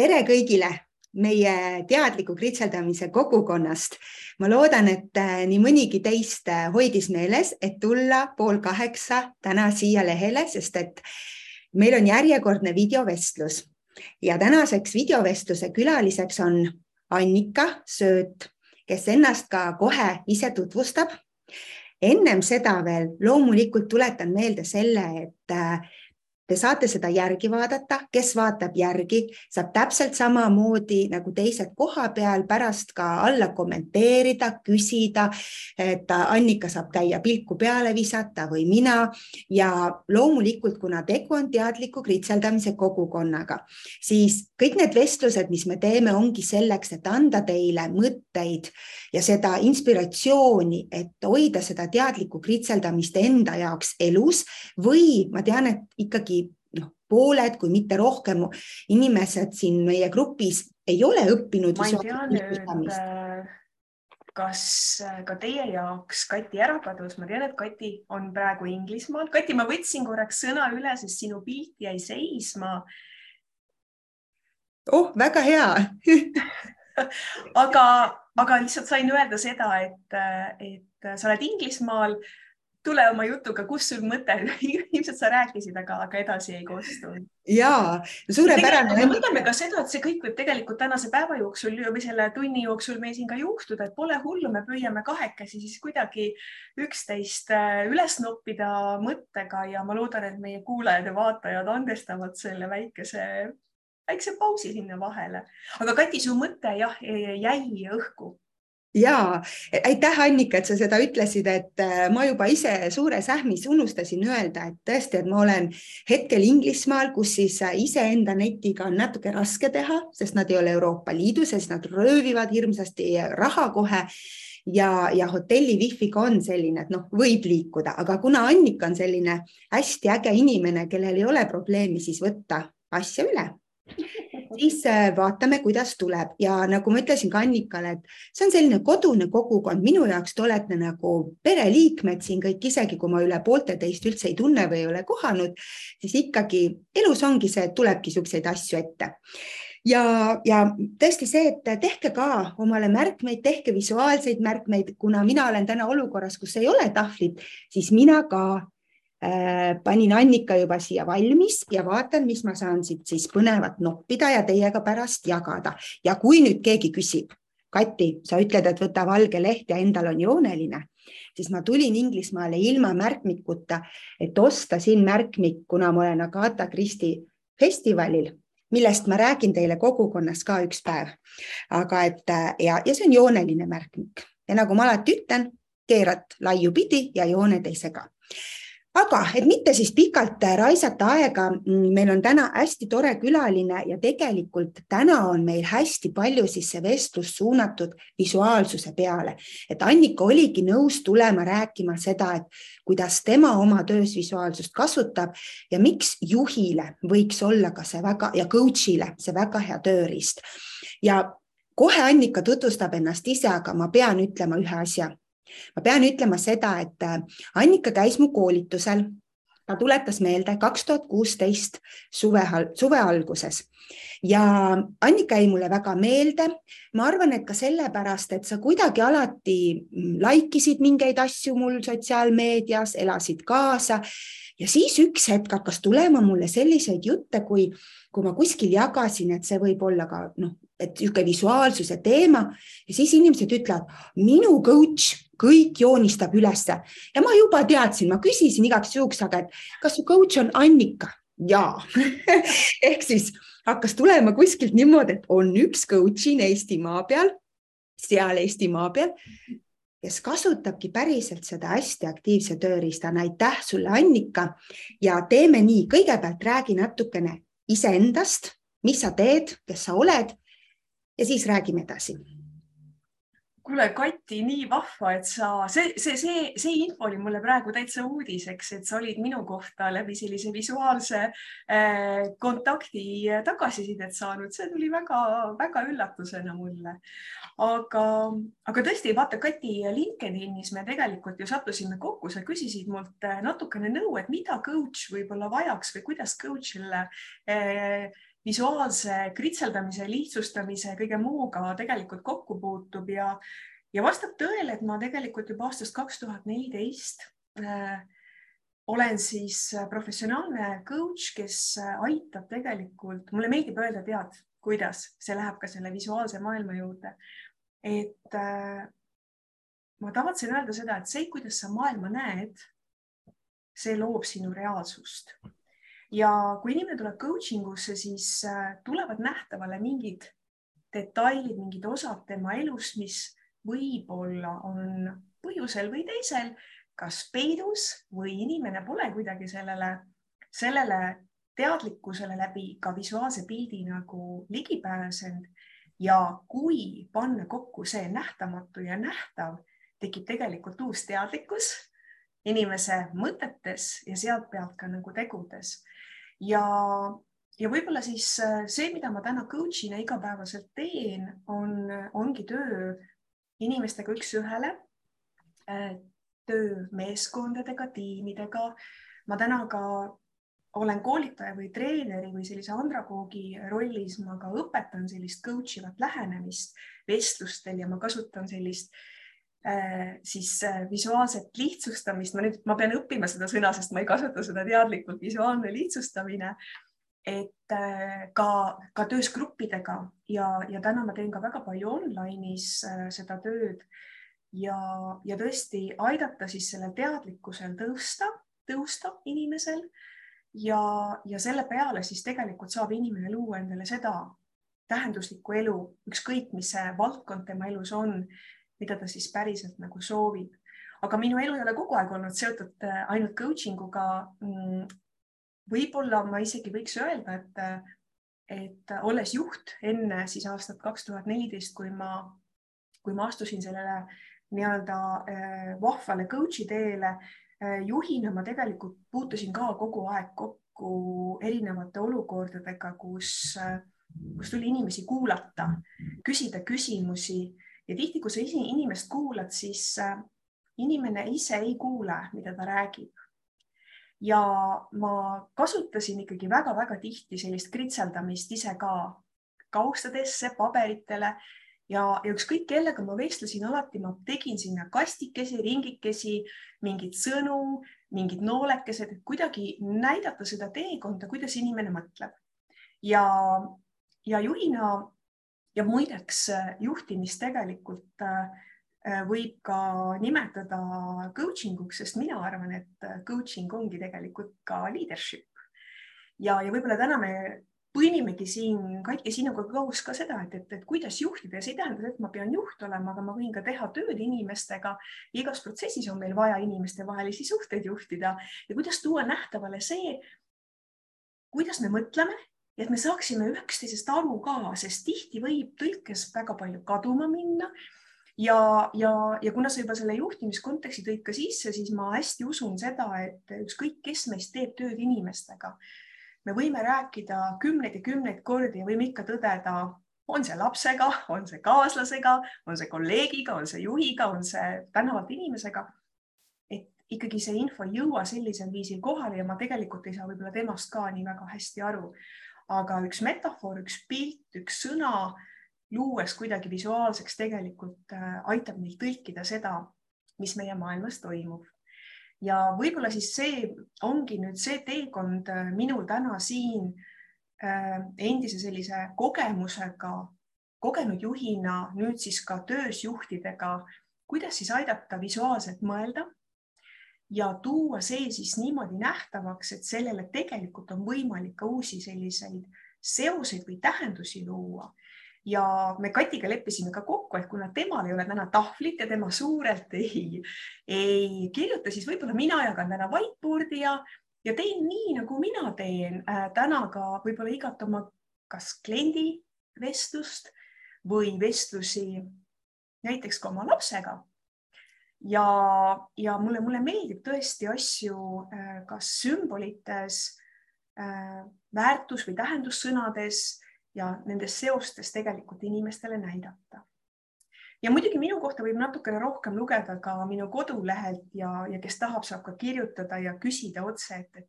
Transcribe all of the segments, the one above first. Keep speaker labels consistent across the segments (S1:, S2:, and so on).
S1: tere kõigile meie teadliku kritseldamise kogukonnast. ma loodan, et äh, nii mõnigi teist äh, hoidis meeles, et tulla pool kaheksa täna siia lehele, sest et meil on järjekordne videovestlus ja tänaseks videovestluse külaliseks on Annika Sööt, kes ennast ka kohe ise tutvustab. ennem seda veel loomulikult tuletan meelde selle, et äh, Te saate seda järgi vaadata, kes vaatab järgi, saab täpselt samamoodi nagu teised koha peal pärast ka alla kommenteerida, küsida, et Annika saab käia pilku peale visata või mina. Ja loomulikult, kuna tegu on teadliku kritseldamise kogukonnaga, siis kõik need vestlused, mis me teeme, ongi selleks, et anda teile mõtteid ja seda inspiratsiooni, et hoida seda teadlikku kritseldamist enda jaoks elus. Või ma tean, et ikkagi noh, pooled, kui mitte rohkem inimesed siin meie grupis ei ole õppinud.
S2: ma ei tea nüüd, äh, kas äh, ka teie jaoks Kati ära kadus, ma tean, et Kati on praegu Inglismaal. Kati, ma võtsin korraks sõna üle, sest sinu pilt jäi seisma.
S1: oh, väga hea
S2: aga, aga lihtsalt sain öelda seda, et, et sa oled Inglismaal tule oma jutuga, kus sul mõte, ilmselt sa rääkisid, aga, aga edasi ei kostunud.
S1: ja suurepärane.
S2: me mõtleme ka seda, et see kõik võib tegelikult tänase päeva jooksul või selle tunni jooksul meil siin ka juhtuda, et pole hullu, me püüame kahekesi siis kuidagi üksteist äh, üles noppida mõttega ja ma loodan, et meie kuulajad ja vaatajad andestavad selle väikese väikse pausi sinna vahele. aga Kati, su mõte jah, jäi õhku
S1: ja aitäh, Annika, et sa seda ütlesid, et äh, ma juba ise suures ähmis unustasin öelda, et tõesti, et ma olen hetkel Inglismaal, kus siis äh, iseenda netiga on natuke raske teha, sest nad ei ole Euroopa Liidus ja siis nad röövivad hirmsasti raha kohe. Ja, ja hotelli wifi'ga on selline, et noh, võib liikuda, aga kuna Annika on selline hästi äge inimene, kellel ei ole probleemi, siis võtta asja üle siis vaatame, kuidas tuleb. Ja nagu ma ütlesin ka Annikale, et see on selline kodune kogukond, minu jaoks te olete nagu pereliikmed siin kõik, isegi kui ma üle poolte teist üldse ei tunne või ei ole kohanud, siis ikkagi elus ongi see, et tulebki niisuguseid asju ette. Ja, ja tõesti see, et tehke ka omale märkmeid, tehke visuaalseid märkmeid, kuna mina olen täna olukorras, kus ei ole tahvlit, siis mina ka panin Annika juba siia valmis ja vaatan, mis ma saan siit siis põnevat noppida ja teiega pärast jagada. ja kui nüüd keegi küsib, Kati, sa ütled, et võta valge leht ja endal on jooneline, siis ma tulin Inglismaale ilma märkmikuta, et osta siin märkmik, kuna ma olen Agatha Christie festivalil millest ma räägin teile kogukonnas ka üks päev. aga et ja, ja see on jooneline märkmik ja nagu ma alati ütlen, keerad laiupidi ja jooned ei sega aga et mitte siis pikalt raisata aega, mm, meil on täna hästi tore külaline ja tegelikult täna on meil hästi palju siis see vestlus suunatud visuaalsuse peale, et Annika oligi nõus tulema rääkima seda, et kuidas tema oma töös visuaalsust kasutab ja miks juhile võiks olla ka see väga ja coach'ile see väga hea tööriist. ja kohe Annika tutvustab ennast ise, aga ma pean ütlema ühe asja ma pean ütlema seda, et äh, Annika käis mu koolitusel, ta tuletas meelde kaks tuhat kuusteist suve, suve alguses. Ja Annika jäi mulle väga meelde. ma arvan, et ka sellepärast, et sa kuidagi alati mm, like isid mingeid asju mul sotsiaalmeedias, elasid kaasa. Ja siis üks hetk hakkas tulema mulle selliseid jutte, kui, kui ma kuskil jagasin, et see võib olla ka noh, et niisugune visuaalsuse teema. Ja siis inimesed ütlevad, minu coach kõik joonistab ülesse ja ma juba teadsin, ma küsisin igaks juhuks, aga et kas su coach on Annika? jaa. Ehk siis hakkas tulema kuskilt niimoodi, et on üks coach siin Eestimaa peal, seal Eestimaa peal, kes kasutabki päriselt seda hästi aktiivse tööriistana. aitäh sulle, Annika. Ja teeme nii, kõigepealt räägi natukene iseendast, mis sa teed, kes sa oled ja siis räägime edasi.
S2: Kuule, Kati, nii vahva, et sa, see, see, see, see info oli mulle praegu täitsa uudiseks, et sa olid minu kohta läbi sellise visuaalse äh, kontakti tagasisidet saanud, see tuli väga-väga üllatusena mulle. aga, aga tõesti, vaata, Kati, LinkedInis me tegelikult ju sattusime kokku, sa küsisid mult natukene nõu, et mida coach võib-olla vajaks või kuidas coach'ile äh, visuaalse kritseldamise, lihtsustamise, kõige muuga tegelikult kokku puutub ja, ja vastab tõele, et ma tegelikult juba aastast kaks tuhat neliteist äh, olen siis professionaalne coach, kes aitab tegelikult, mulle meeldib öelda, tead, kuidas see läheb ka selle visuaalse maailma juurde. et äh, ma tavatsen öelda seda, et see, kuidas sa maailma näed, see loob sinu reaalsust ja kui inimene tuleb coaching usse, siis äh, tulevad nähtavale mingid detailid, mingid osad tema elust, mis võib-olla on põhjusel või teisel kas peidus või inimene pole kuidagi sellele, sellele teadlikkusele läbi ka visuaalse pildi nagu ligi pääsenud. ja kui panna kokku see nähtamatu ja nähtav, tekib tegelikult uus teadlikkus inimese mõtetes ja sealtpealt ka nagu tegudes ja, ja võib-olla siis äh, see, mida ma täna coach'ina igapäevaselt teen, on, ongi töö inimestega üks-ühele, äh, töö meeskondadega, tiimidega. ma täna ka olen koolitaja või treeneri või sellise andragoogi rollis, ma ka õpetan sellist coach ivat lähenemist vestlustel ja ma kasutan sellist äh, siis äh, visuaalset lihtsustamist, ma nüüd, ma pean õppima seda sõna, sest ma ei kasuta seda teadlikult, visuaalne lihtsustamine. et äh, ka, ka töös gruppidega ja, ja täna ma teen ka väga palju online'is seda tööd. Ja, ja tõesti aidata siis sellel teadlikkusel tõusta, tõusta inimesel. Ja, ja selle peale siis tegelikult saab inimene luua endale seda tähenduslikku elu, ükskõik, mis see valdkond tema elus on mida ta siis päriselt nagu soovib. aga minu elu ei ole kogu aeg olnud seotud äh, ainult coaching uga. Mm, võib-olla ma isegi võiks öelda, et, et olles juht enne siis aastat kaks tuhat neliteist, kui ma, kui ma astusin sellele nii-öelda äh, vahvale coach'i teele äh, juhina ma tegelikult puutusin ka kogu aeg kokku erinevate olukordadega, kus, kus tuli inimesi kuulata, küsida küsimusi ja tihti, kui sa inimest kuulad, siis äh, inimene ise ei kuule, mida ta räägib. ja ma kasutasin ikkagi väga-väga tihti sellist kritseldamist ise ka kaustadesse, paberitele ja, ja ükskõik kellega ma vestlesin, alati ma tegin sinna kastikesi, ringikesi, mingeid sõnu, mingid noolekesed, kuidagi näidata seda teekonda, kuidas inimene mõtleb. ja, ja juhina ja muideks äh, juhtimist tegelikult äh, äh, võib ka nimetada coaching uks, sest mina arvan, et coaching ongi tegelikult ka leadership. ja, ja võib-olla täna me põimimegi siin Katja sinuga koos ka seda, et, et, et kuidas juhtida ja see ei tähenda, et ma pean juht olema, aga ma võin ka teha tööd inimestega. igas protsessis on meil vaja inimestevahelisi suhteid juhtida ja kuidas tuua nähtavale see, kuidas me mõtleme ja et me saaksime üksteisest aru ka, sest tihti võib tõlkes väga palju kaduma minna. ja, ja, ja kuna sa juba selle juhtimiskonteksti tõid ka sisse, siis ma hästi usun seda, et ükskõik, kes meist teeb tööd inimestega, me võime rääkida kümneid ja kümneid kordi ja võime ikka tõdeda, on see lapsega, on see kaaslasega, on see kolleegiga, on see juhiga, on see tänavalt inimesega. ikkagi see info ei jõua sellisel viisil kohale ja ma tegelikult ei saa võib-olla temast ka nii väga hästi aru aga üks metafoor, üks pilt, üks sõna luues kuidagi visuaalseks tegelikult äh, aitab meil tõlkida seda, mis meie maailmas toimub. ja võib-olla siis see ongi nüüd see teekond äh, minul täna siin äh, endise sellise kogemusega, kogenud juhina, nüüd siis ka töös juhtidega, kuidas siis aidata visuaalselt mõelda ja tuua see siis niimoodi nähtavaks, et sellele tegelikult on võimalik ka uusi selliseid seoseid või tähendusi luua. ja me Katiga leppisime ka kokku, et kuna temal ei ole täna tahvlit ja tema suurelt ei, ei kirjuta, siis võib-olla mina jagan täna whiteboard'i ja, ja teen nii, nagu mina teen äh, täna ka võib-olla igat oma kas kliendi vestlust või vestlusi näiteks ka oma lapsega ja, ja mulle, mulle meeldib tõesti asju äh, kas sümbolites, äh, väärtus või tähendussõnades ja nendes seostes tegelikult inimestele näidata. ja muidugi minu kohta võib natukene rohkem lugeda ka minu kodulehelt ja, ja kes tahab, saab ka kirjutada ja küsida otse, et, et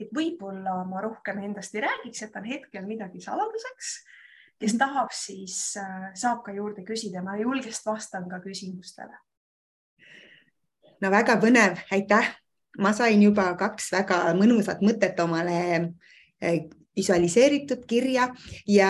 S2: et võib-olla ma rohkem endast ei räägiks, jätan hetkel midagi saladuseks. kes mhm. tahab, siis äh, saab ka juurde küsida, ma julgelt vastan ka küsimustele.
S1: No väga põnev, aitäh. ma sain juba kaks väga mõnusat mõtet omale äh, visualiseeritud kirja. Ja,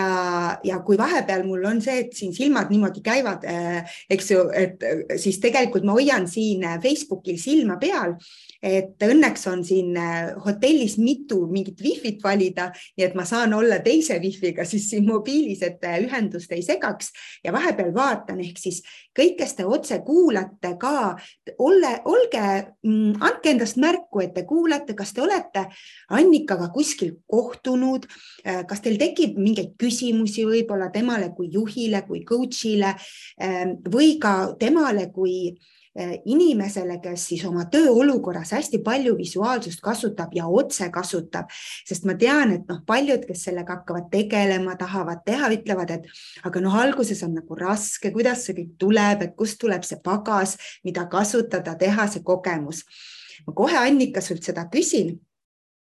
S1: ja kui vahepeal mul on see, et siin silmad niimoodi käivad, äh, eks ju, et siis tegelikult ma hoian siin Facebookil silma peal et õnneks on siin äh, hotellis mitu mingit wifi't valida, nii et ma saan olla teise wifi'ga siis siin mobiilis, et äh, ühendust ei segaks. Ja vahepeal vaatan, ehk siis kõik, kes te otse kuulate ka, ole, olge, mm, andke endast märku, et te kuulate, kas te olete Annikaga kuskil kohtunud, äh, kas teil tekib mingeid küsimusi võib-olla temale kui juhile, kui coach'ile või ka temale kui inimesele, kes siis oma tööolukorras hästi palju visuaalsust kasutab ja otse kasutab, sest ma tean, et noh, paljud, kes sellega hakkavad tegelema, tahavad teha, ütlevad, et aga noh, alguses on nagu raske, kuidas see kõik tuleb, et kust tuleb see pagas, mida kasutada, teha see kogemus. ma kohe Annika sult seda küsin.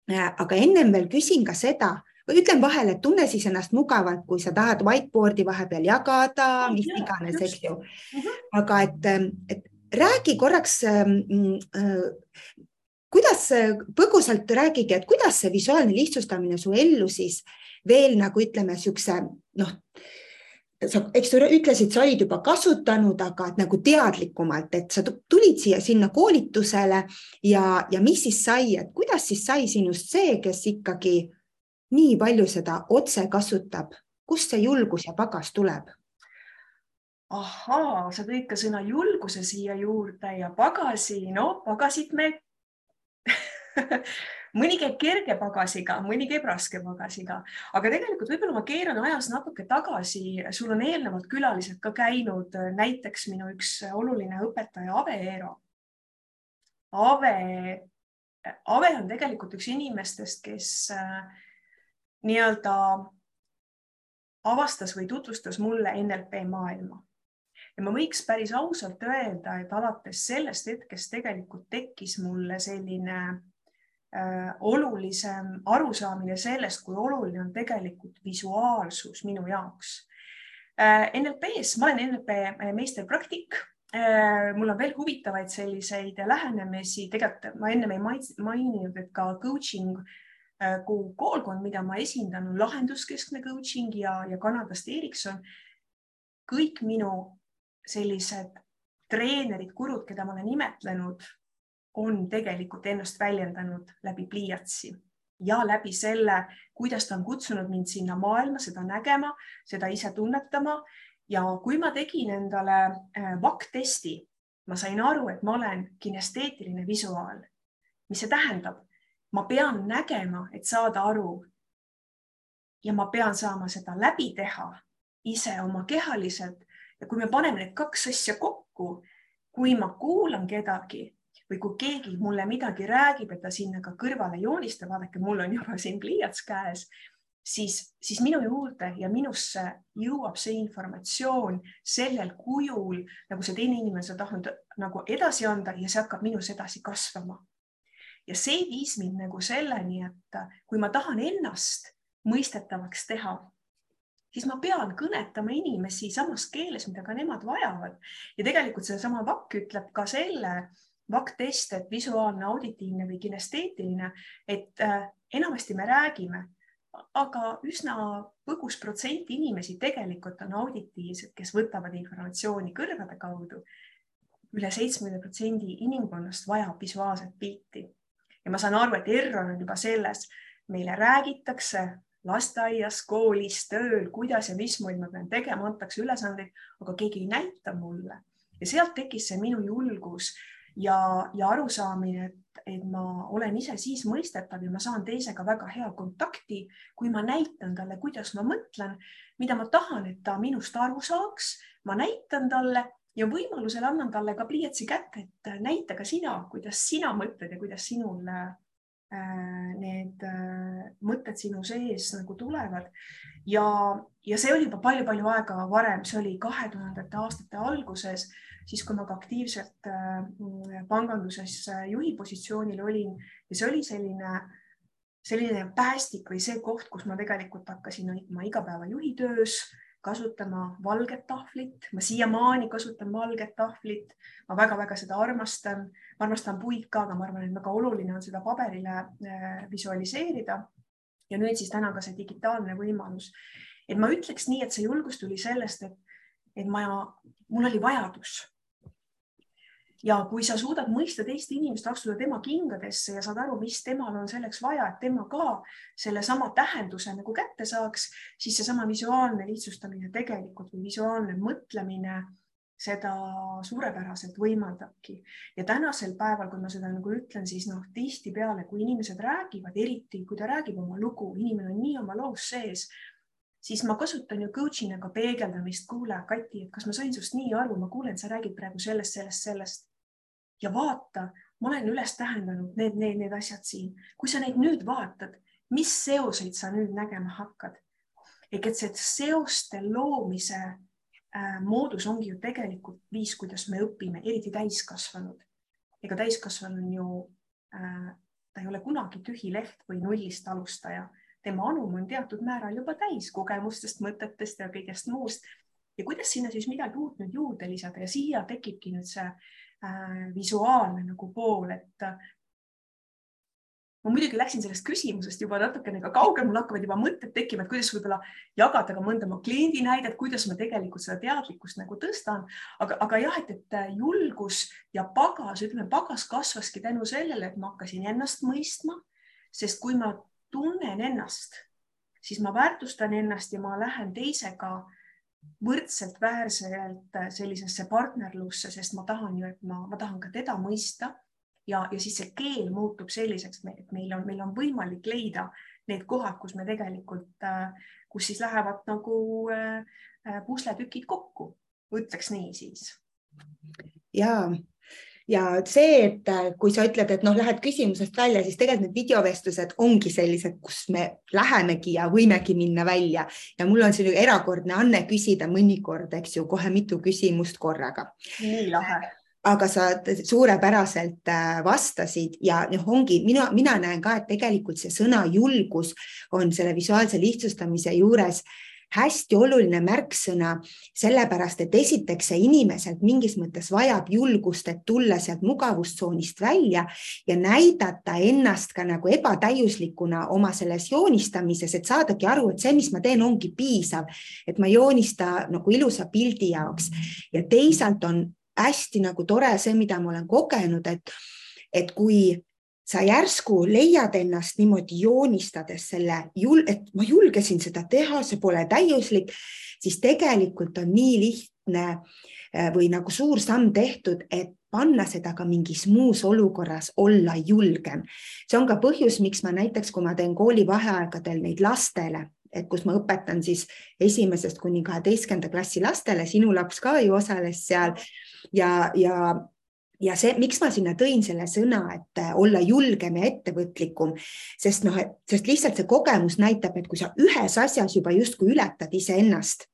S1: Eh, aga ennem veel küsin ka seda või ütlen vahele, et tunne siis ennast mugavalt, kui sa tahad whiteboard'i vahepeal jagada, mis iganes, eks ju. Mhm. aga et, et räägi korraks ähm, äh, kuidas põgusalt räägige, et kuidas see visuaalne lihtsustamine su ellu siis veel nagu ütleme, niisuguse noh, sa, eks sa ütlesid, sa olid juba kasutanud, aga nagu teadlikumalt, et sa tulid siia sinna koolitusele ja, ja mis siis sai, et kuidas siis sai sinust see, kes ikkagi nii palju seda otse kasutab, kust see julgus ja pagas tuleb?
S2: Ahaa, sa tõid ka sõna julguse siia juurde ja pagasi, no pagasit me mõni käib kerge pagasiga, mõni käib raske pagasiga, aga tegelikult võib-olla ma keeran ajas natuke tagasi, sul on eelnevalt külalised ka käinud, näiteks minu üks oluline õpetaja Ave Eero. Ave, Ave on tegelikult üks inimestest, kes äh, nii-öelda avastas või tutvustas mulle NLP maailma ja ma võiks päris ausalt öelda, et alates sellest hetkest tegelikult tekkis mulle selline äh, olulisem arusaamine sellest, kui oluline on tegelikult visuaalsus minu jaoks äh,. NLP-s, ma olen NLP äh, meisterpraktik äh,. mul on veel huvitavaid selliseid lähenemisi, tegelikult ma ennem ei maininud, et ka coaching äh, koolkond, mida ma esindan, on lahenduskeskne coaching ja, ja Kanadast Erikson. kõik minu sellised treenerid, gurud, keda ma olen imetlenud, on tegelikult ennast väljendanud läbi pliiatsi ja läbi selle, kuidas ta on kutsunud mind sinna maailma seda nägema, seda ise tunnetama. ja kui ma tegin endale VAK-testi, äh, ma sain aru, et ma olen kinesteetiline visuaal. mis see tähendab? ma pean nägema, et saada aru. ja ma pean saama seda läbi teha ise oma kehaliselt ja kui me paneme need kaks asja kokku, kui ma kuulan kedagi või kui keegi mulle midagi räägib, et ta sinna ka kõrvale joonistab, vaadake, mul on juba siin pliiats käes, siis, siis minu juurde ja minusse jõuab see informatsioon sellel kujul, nagu see teine inimene seda tahtnud nagu edasi anda ja see hakkab minus edasi kasvama. ja see viis mind nagu selleni, et kui ma tahan ennast mõistetavaks teha, siis ma pean kõnetama inimesi samas keeles, mida ka nemad vajavad. ja tegelikult sedasama VAK ütleb ka selle, VAK-test, et visuaalne, auditiivne või kinesteetiline, et äh, enamasti me räägime, aga üsna põgus protsent inimesi tegelikult on auditiivsed, kes võtavad informatsiooni kõrvade kaudu. üle seitsmekümne protsendi inimkonnast vajab visuaalset pilti ja ma saan aru, et error on juba selles, meile räägitakse lasteaias, koolis, tööl, kuidas ja mismoodi ma pean tegema, antakse ülesandeid, aga keegi ei näita mulle. Ja sealt tekkis see minu julgus ja, ja arusaamine, et, et ma olen ise siis mõistetav ja ma saan teisega väga hea kontakti, kui ma näitan talle, kuidas ma mõtlen, mida ma tahan, et ta minust aru saaks, ma näitan talle ja võimalusel annan talle ka pliiatsi kätte, et näita ka sina, kuidas sina mõtled ja kuidas sinul need äh, mõtted sinu sees nagu tulevad. Ja, ja see oli juba palju-palju aega varem, see oli kahe tuhandete aastate alguses, siis kui ma ka aktiivselt äh, panganduses juhi positsioonil olin. Ja see oli selline selline päästik või see koht, kus ma tegelikult hakkasin oma igapäevajuhi töös kasutama valget tahvlit, ma siiamaani kasutan valget tahvlit, ma väga-väga seda armastan, ma armastan puid ka, aga ma arvan, et väga oluline on seda paberile äh, visualiseerida. ja nüüd siis täna ka see digitaalne võimalus, et ma ütleks nii, et see julgus tuli sellest, et, et ma, mul oli vajadus ja kui sa suudad mõista teist inimest, astuda tema kingadesse ja saad aru, mis temal on selleks vaja, et tema ka sellesama tähenduse nagu kätte saaks, siis seesama visuaalne lihtsustamine tegelikult või visuaalne mõtlemine seda suurepäraselt võimaldabki. ja tänasel päeval, kui ma seda nagu ütlen, siis noh, tihtipeale, kui inimesed räägivad, eriti kui ta räägib oma lugu, inimene on nii oma loos sees, siis ma kasutan ju coach'ina ka peegeldamist, kuule, Kati, et kas ma sain sinust nii aru, ma kuulen, sa räägid praegu sellest, sellest, sellest ja vaata, ma olen üles tähendanud need, need, need asjad siin. kui sa neid nüüd vaatad, mis seoseid sa nüüd nägema hakkad? ehk et see seoste loomise äh, moodus ongi ju tegelikult viis, kuidas me õpime, eriti täiskasvanud. ega täiskasvanu on ju äh,, ta ei ole kunagi tühi leht või nullist alustaja, tema anum on teatud määral juba täis kogemustest, mõtetest ja kõigest muust. ja kuidas sinna siis midagi uut nüüd juurde lisada? Ja siia tekibki nüüd see äh, visuaalne nagu pool, et äh, ma muidugi läksin sellest küsimusest juba natukene ka kaugele, mul hakkavad juba mõtted tekkima, et kuidas võib-olla jagada ka mõnda oma kliendi näidet, kuidas ma tegelikult seda teadlikkust nagu tõstan, aga, aga jah, et, et äh, julgus ja pagas, ütleme, pagas kasvaski tänu sellele, et ma hakkasin ennast mõistma, sest kui ma tunnen ennast, siis ma väärtustan ennast ja ma lähen teisega võrdselt väärselt sellisesse partnerlusse, sest ma tahan ju, et ma, ma tahan ka teda mõista. Ja, ja siis see keel muutub selliseks, et meil on, meil on võimalik leida need kohad, kus me tegelikult, kus siis lähevad nagu äh, pusletükid kokku, ütleks nii siis.
S1: ja ja see, et äh, kui sa ütled, et noh, lähed küsimusest välja, siis tegelikult need videovestlused ongi sellised, kus me lähemegi ja võimegi minna välja ja mul on selline erakordne anne küsida mõnikord, eks ju, kohe mitu küsimust korraga.
S2: nii lahe
S1: aga sa suurepäraselt äh, vastasid ja noh, ongi mina, mina näen ka, et tegelikult see sõna julgus on selle visuaalse lihtsustamise juures äh, hästi oluline märksõna, sellepärast et esiteks see inimeselt mingis mõttes vajab julgust, et tulla sealt mugavustsoonist välja ja näidata ennast ka nagu ebatäiuslikuna oma selles joonistamises, et saadagi aru, et see, mis ma teen, ongi piisav, et ma ei joonista nagu ilusa pildi jaoks. Ja teisalt on hästi nagu tore see, mida ma olen kogenud, et, et kui sa järsku leiad ennast niimoodi joonistades selle, et ma julgesin seda teha, see pole täiuslik, siis tegelikult on nii lihtne äh, või nagu suur samm tehtud, et panna seda ka mingis muus olukorras olla julgem. see on ka põhjus, miks ma näiteks, kui ma teen koolivaheaegadel neid lastele, et kus ma õpetan siis esimesest kuni kaheteistkümnenda klassi lastele, sinu laps ka ju osales seal ja, ja ja see, miks ma sinna tõin selle sõna, et äh, olla julgem ja ettevõtlikum, sest noh, sest lihtsalt see kogemus näitab, et kui sa ühes asjas juba justkui ületad iseennast,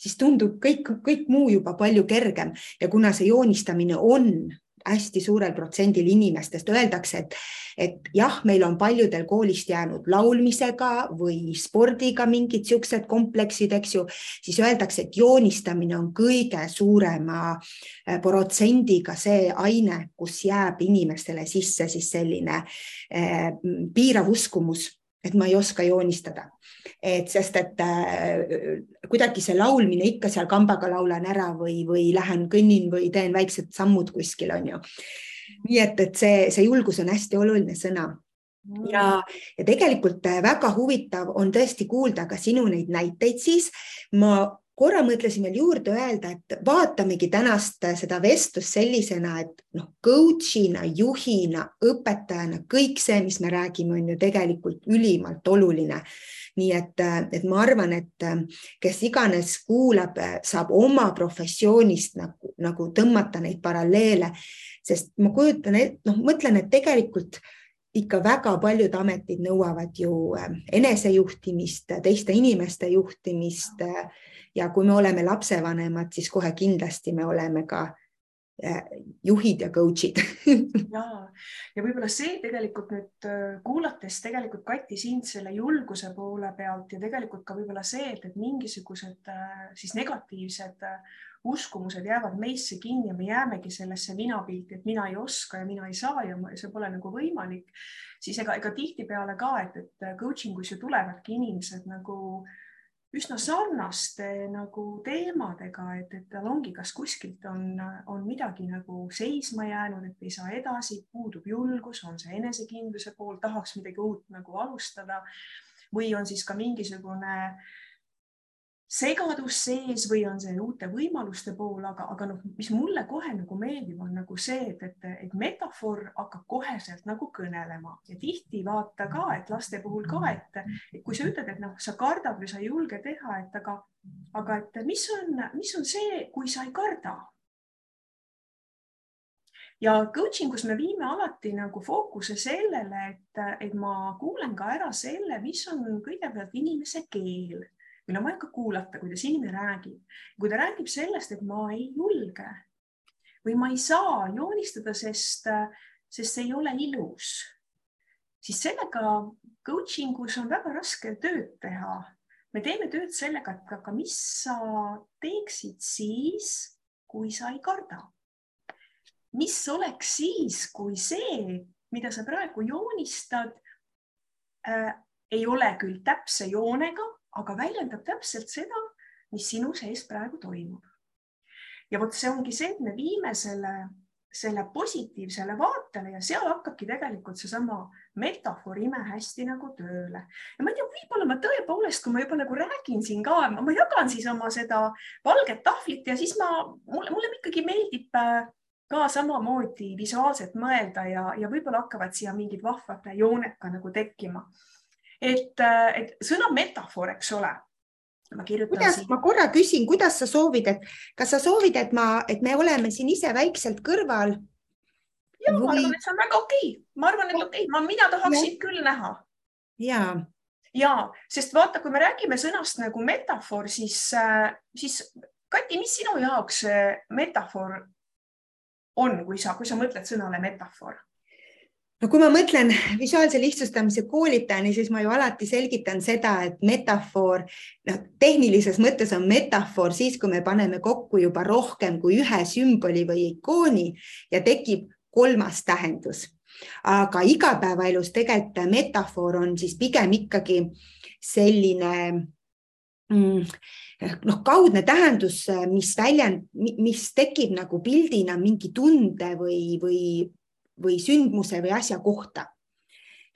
S1: siis tundub kõik, kõik muu juba palju kergem. Ja kuna see joonistamine on hästi suurel protsendil inimestest öeldakse, et, et jah, meil on paljudel koolist jäänud laulmisega või spordiga mingid siuksed kompleksid, eks ju, siis öeldakse, et joonistamine on kõige suurema äh, protsendiga see aine, kus jääb inimestele sisse siis selline eh, piirav uskumus et ma ei oska joonistada. et sest, et äh, kuidagi see laulmine ikka seal kambaga laulan ära või, või lähen kõnnin või teen väiksed sammud kuskil, on ju. nii et, et see, see julgus on hästi oluline sõna ja, ja tegelikult äh, väga huvitav on tõesti kuulda ka sinu neid näiteid, siis ma korra mõtlesin veel juurde öelda, et vaatamegi tänast seda vestlust sellisena, et noh, coach'ina, juhina, õpetajana kõik see, mis me räägime, on ju tegelikult ülimalt oluline. nii et, et ma arvan, et kes iganes kuulab, saab oma professioonist nagu, nagu tõmmata neid paralleele, sest ma kujutan, noh, mõtlen, et tegelikult ikka väga paljud ametid nõuavad ju enesejuhtimist, teiste inimeste juhtimist ja kui me oleme lapsevanemad, siis kohe kindlasti me oleme ka juhid ja coach'id.
S2: Ja, ja võib-olla see tegelikult nüüd kuulates tegelikult Kati sind selle julguse poole pealt ja tegelikult ka võib-olla see, et, et mingisugused siis negatiivsed uskumused jäävad meisse kinni ja me jäämegi sellesse minapilti, et mina ei oska ja mina ei saa ja see pole nagu võimalik, siis ega, ega tihtipeale ka, et, et coaching us ju tulevadki inimesed nagu üsna sarnaste nagu teemadega, et, et tal ongi, kas kuskilt on, on midagi nagu seisma jäänud, et ei saa edasi, puudub julgus, on see enesekindluse pool, tahaks midagi uut nagu alustada või on siis ka mingisugune äh, segadus sees või on see uute võimaluste pool, aga, aga noh, mis mulle kohe nagu meeldib, on nagu see, et, et, et metafoor hakkab koheselt nagu kõnelema. Ja tihti vaata ka, et laste puhul ka, et, et kui sa ütled, et noh, sa kardad või sa ei julge teha, et aga, aga et mis on, mis on see, kui sa ei karda? Ja coaching us me viime alati nagu fookuse sellele, et, et ma kuulen ka ära selle, mis on kõigepealt inimese keel meil on vaja ka kuulata, kuidas inimene räägib. kui ta räägib sellest, et ma ei julge või ma ei saa joonistada, sest, sest see ei ole ilus, siis sellega coaching us on väga raske tööd teha. me teeme tööd sellega, et aga mis sa teeksid siis, kui sa ei karda? mis oleks siis, kui see, mida sa praegu joonistad äh,, ei ole küll täpse joonega, aga väljendab täpselt seda, mis sinu sees praegu toimub. ja vot see ongi see, et me viime selle, selle positiivsele vaatele ja seal hakkabki tegelikult seesama metafoor imehästi nagu tööle. ja ma ei tea, võib-olla ma tõepoolest, kui ma juba nagu räägin siin ka, ma jagan siis oma seda valget tahvlit ja siis ma, mulle, mulle ikkagi meeldib äh, ka samamoodi visuaalselt mõelda ja, ja võib-olla hakkavad siia mingid vahvad jooned ka nagu tekkima et, et sõna metafoor, eks ole.
S1: ma kirjutan kuidas, ma korra küsin, kuidas sa soovid, et kas sa soovid, et ma, et me oleme siin ise väikselt kõrval?
S2: ja või... ma arvan, et see on väga okei okay., ma arvan, et okei okay., ma, mina tahaksin ja. küll näha.
S1: ja
S2: ja sest vaata, kui me räägime sõnast nagu metafoor, siis, äh, siis Kati, mis sinu jaoks metafoor on, kui sa, kui sa mõtled sõnale metafoor?
S1: No kui ma mõtlen visuaalse lihtsustamise koolitajani, siis ma ju alati selgitan seda, et metafoor, noh, tehnilises mõttes on metafoor siis, kui me paneme kokku juba rohkem kui ühe sümboli või ikooni ja tekib kolmas tähendus. aga igapäevaelus tegelikult metafoor on siis pigem ikkagi selline mm, noh, kaudne tähendus, mis väljend, mis tekib nagu pildina mingi tunde või, või või sündmuse või asja kohta.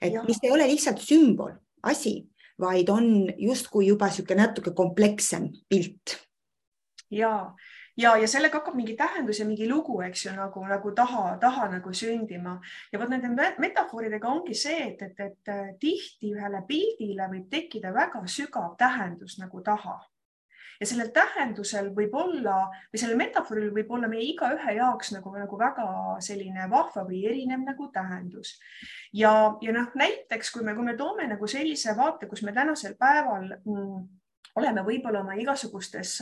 S1: et ja. mis ei ole lihtsalt sümbol, asi, vaid on justkui juba niisugune natuke komplekssem pilt.
S2: ja, ja, ja sellega hakkab mingi tähendus ja mingi lugu, eks ju, nagu, nagu taha, taha nagu sündima ja vot nende metafooridega ongi see, et, et, et tihti ühele pildile võib tekkida väga sügav tähendus nagu taha ja sellel tähendusel võib olla või sellel metafooril võib olla meie igaühe jaoks nagu, nagu väga selline vahva või erinev nagu tähendus. ja, ja noh, näiteks kui me, kui me toome nagu sellise vaate, kus me tänasel päeval mm, oleme võib-olla oma igasugustes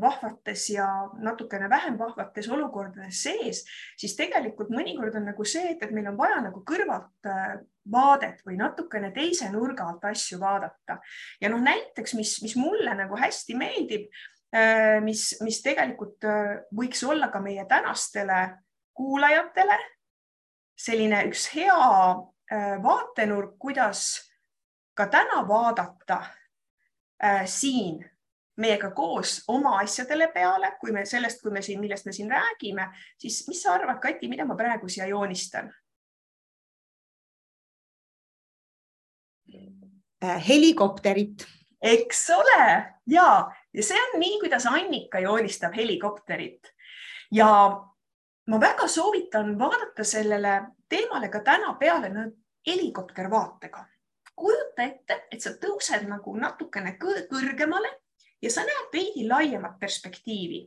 S2: vahvates ja natukene vähem vahvates olukordades sees, siis tegelikult mõnikord on nagu see, et, et meil on vaja nagu kõrvalt äh, vaadet või natukene teise nurga alt asju vaadata. ja noh, näiteks, mis, mis mulle nagu hästi meeldib, äh, mis, mis tegelikult võiks olla ka meie tänastele kuulajatele selline üks hea vaatenurk, kuidas ka täna vaadata siin meiega koos oma asjadele peale, kui me sellest, kui me siin, millest me siin räägime, siis mis sa arvad, Kati, mida ma praegu siia joonistan?
S1: Äh, helikopterit.
S2: eks ole ja, ja see on nii, kuidas Annika joonistab helikopterit ja ma väga soovitan vaadata sellele teemale ka täna peale helikoptervaatega. kujuta ette, et sa tõused nagu natukene kõrgemale ja sa näed veidi laiemat perspektiivi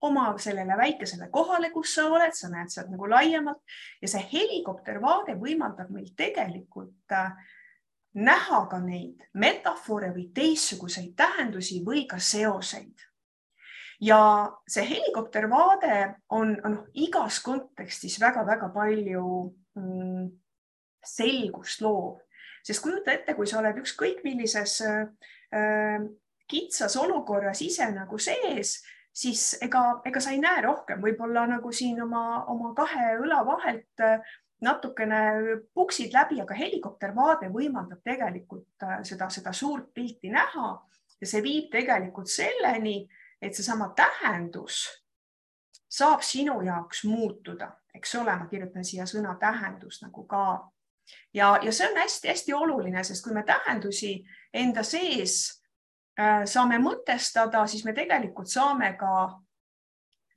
S2: oma sellele väikesele kohale, kus sa oled, sa näed sealt nagu laiemalt ja see helikoptervaade võimaldab meil tegelikult äh, näha ka neid metafoore või teistsuguseid tähendusi või ka seoseid. ja see helikoptervaade on, on igas kontekstis väga-väga palju mm, selgust loov, sest kujuta ette, kui sa oled ükskõik millises äh, kitsas olukorras ise nagu sees, siis ega, ega sa ei näe rohkem, võib-olla nagu siin oma, oma kahe õla vahelt äh, natukene puksid läbi, aga helikoptervaade võimaldab tegelikult äh, seda, seda suurt pilti näha. Ja see viib tegelikult selleni, et seesama tähendus saab sinu jaoks muutuda, eks ole, ma kirjutan siia sõna tähendus nagu ka. Ja, ja see on hästi-hästi oluline, sest kui me tähendusi enda sees saame mõtestada, siis me tegelikult saame ka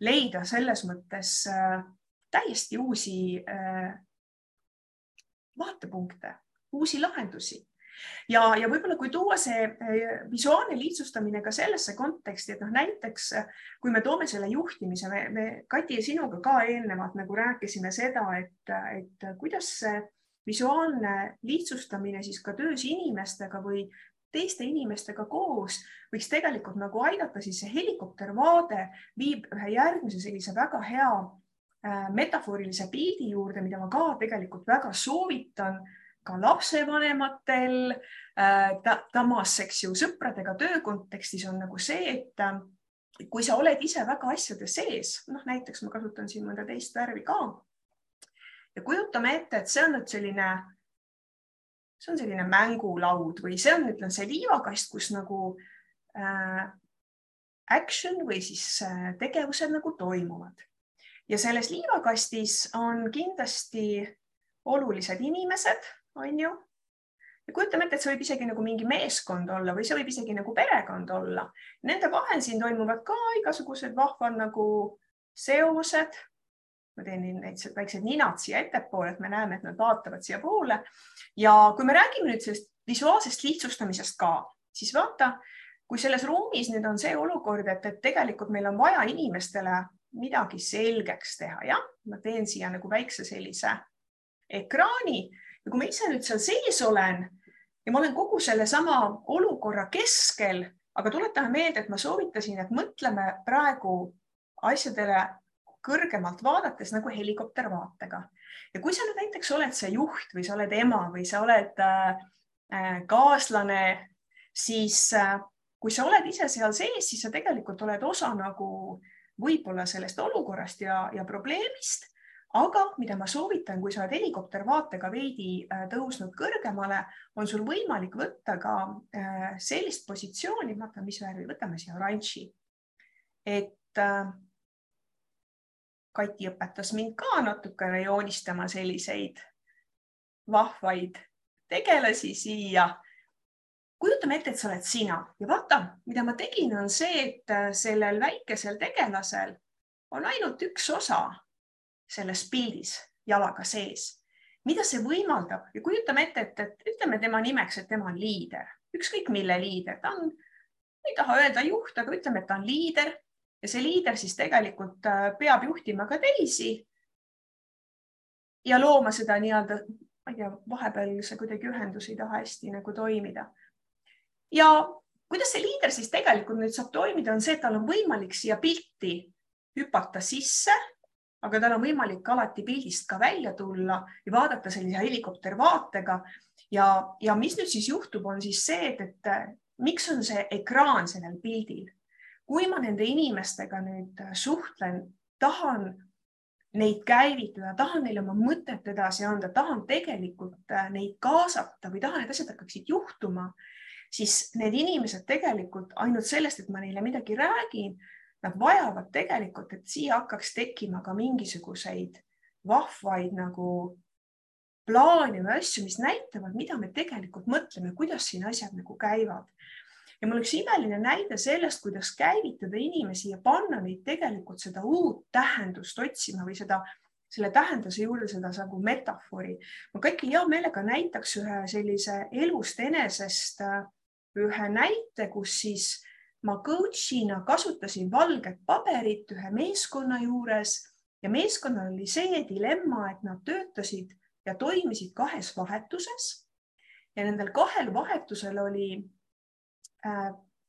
S2: leida selles mõttes äh, täiesti uusi äh, vaatepunkte, uusi lahendusi. Ja, ja võib-olla kui tuua see visuaalne lihtsustamine ka sellesse konteksti, et noh, näiteks kui me toome selle juhtimise, me, me Kati sinuga ka eelnevalt nagu rääkisime seda, et, et kuidas see visuaalne lihtsustamine siis ka töös inimestega või teiste inimestega koos võiks tegelikult nagu aidata, siis see helikoptervaade viib ühe järgmise sellise väga hea äh, metafoorilise pildi juurde, mida ma ka tegelikult väga soovitan ka lapsevanematel äh, ta,. samas, eks ju, sõpradega töö kontekstis on nagu see, et äh, kui sa oled ise väga asjade sees, noh näiteks ma kasutan siin mõnda teist värvi ka ja kujutame ette, et see on nüüd selline, see on selline mängulaud või see on, ütlen, see liivakast, kus nagu äh, action või siis äh, tegevused nagu toimuvad. ja selles liivakastis on kindlasti olulised inimesed, on ju. ja kujutame ette, et see võib isegi nagu mingi meeskond olla või see võib isegi nagu perekond olla. Nende vahel siin toimuvad ka igasugused vahvad nagu seosed ma teen neid väiksed ninad siia ettepoole, et me näeme, et nad vaatavad siiapoole. ja kui me räägime nüüd sellest visuaalsest lihtsustamisest ka, siis vaata, kui selles ruumis nüüd on see olukord, et, et tegelikult meil on vaja inimestele midagi selgeks teha, jah, ma teen siia nagu väikse sellise ekraani ja kui ma ise nüüd seal sees olen ja ma olen kogu sellesama olukorra keskel, aga tuletame meelde, et ma soovitasin, et mõtleme praegu asjadele kõrgemalt vaadates nagu helikoptervaatega. ja kui sa nüüd näiteks oled see juht või sa oled ema või sa oled äh, äh, kaaslane, siis äh, kui sa oled ise seal sees, siis sa tegelikult oled osa nagu võib-olla sellest olukorrast ja, ja probleemist. aga mida ma soovitan, kui sa oled helikoptervaatega veidi tõusnud kõrgemale, on sul võimalik võtta ka sellist positsiooni, vaata, mis värvi, võtame siia oranži. et Kati õpetas mind ka natukene joonistama selliseid vahvaid tegelasi siia. kujutame ette, et sa oled sina. Ja vaata, mida ma tegin, on see, et sellel väikesel tegelasel on ainult üks osa selles pildis jalaga sees. mida see võimaldab? Ja kujutame ette, et, et ütleme tema nimeks, et tema on liider, ükskõik mille liider, ta on, ei taha öelda juht, aga ütleme, et ta on liider ja see liider siis tegelikult äh, peab juhtima ka teisi. ja looma seda nii-öelda, ma ei tea, vahepeal see kuidagi ühendus ei taha hästi nagu toimida. ja kuidas see liider siis tegelikult nüüd saab toimida, on see, et tal on võimalik siia pilti hüpata sisse, aga tal on võimalik alati pildist ka välja tulla ja vaadata sellise helikoptervaatega ja, ja mis nüüd siis juhtub, on siis see, et, et miks on see ekraan sellel pildil kui ma nende inimestega nüüd äh, suhtlen, tahan neid käivitada, tahan neile oma mõtet edasi anda, tahan tegelikult äh, neid kaasata või tahan, et asjad hakkaksid juhtuma, siis need inimesed tegelikult ainult sellest, et ma neile midagi räägin, nad vajavad tegelikult, et siia hakkaks tekkima ka mingisuguseid vahvaid nagu plaane või asju, mis näitavad, mida me tegelikult mõtleme, kuidas siin asjad nagu käivad ja mul üks imeline näide sellest, kuidas käivitada inimesi ja panna neid tegelikult seda uut tähendust otsima või seda, selle tähenduse juurde seda nagu metafoori. ma kõiki hea meelega näitaks ühe sellise elust enesest äh, ühe näite, kus siis ma coach'ina kasutasin valget paberit ühe meeskonna juures ja meeskonnal oli see dilemma, et nad töötasid ja toimisid kahes vahetuses ja nendel kahel vahetusel oli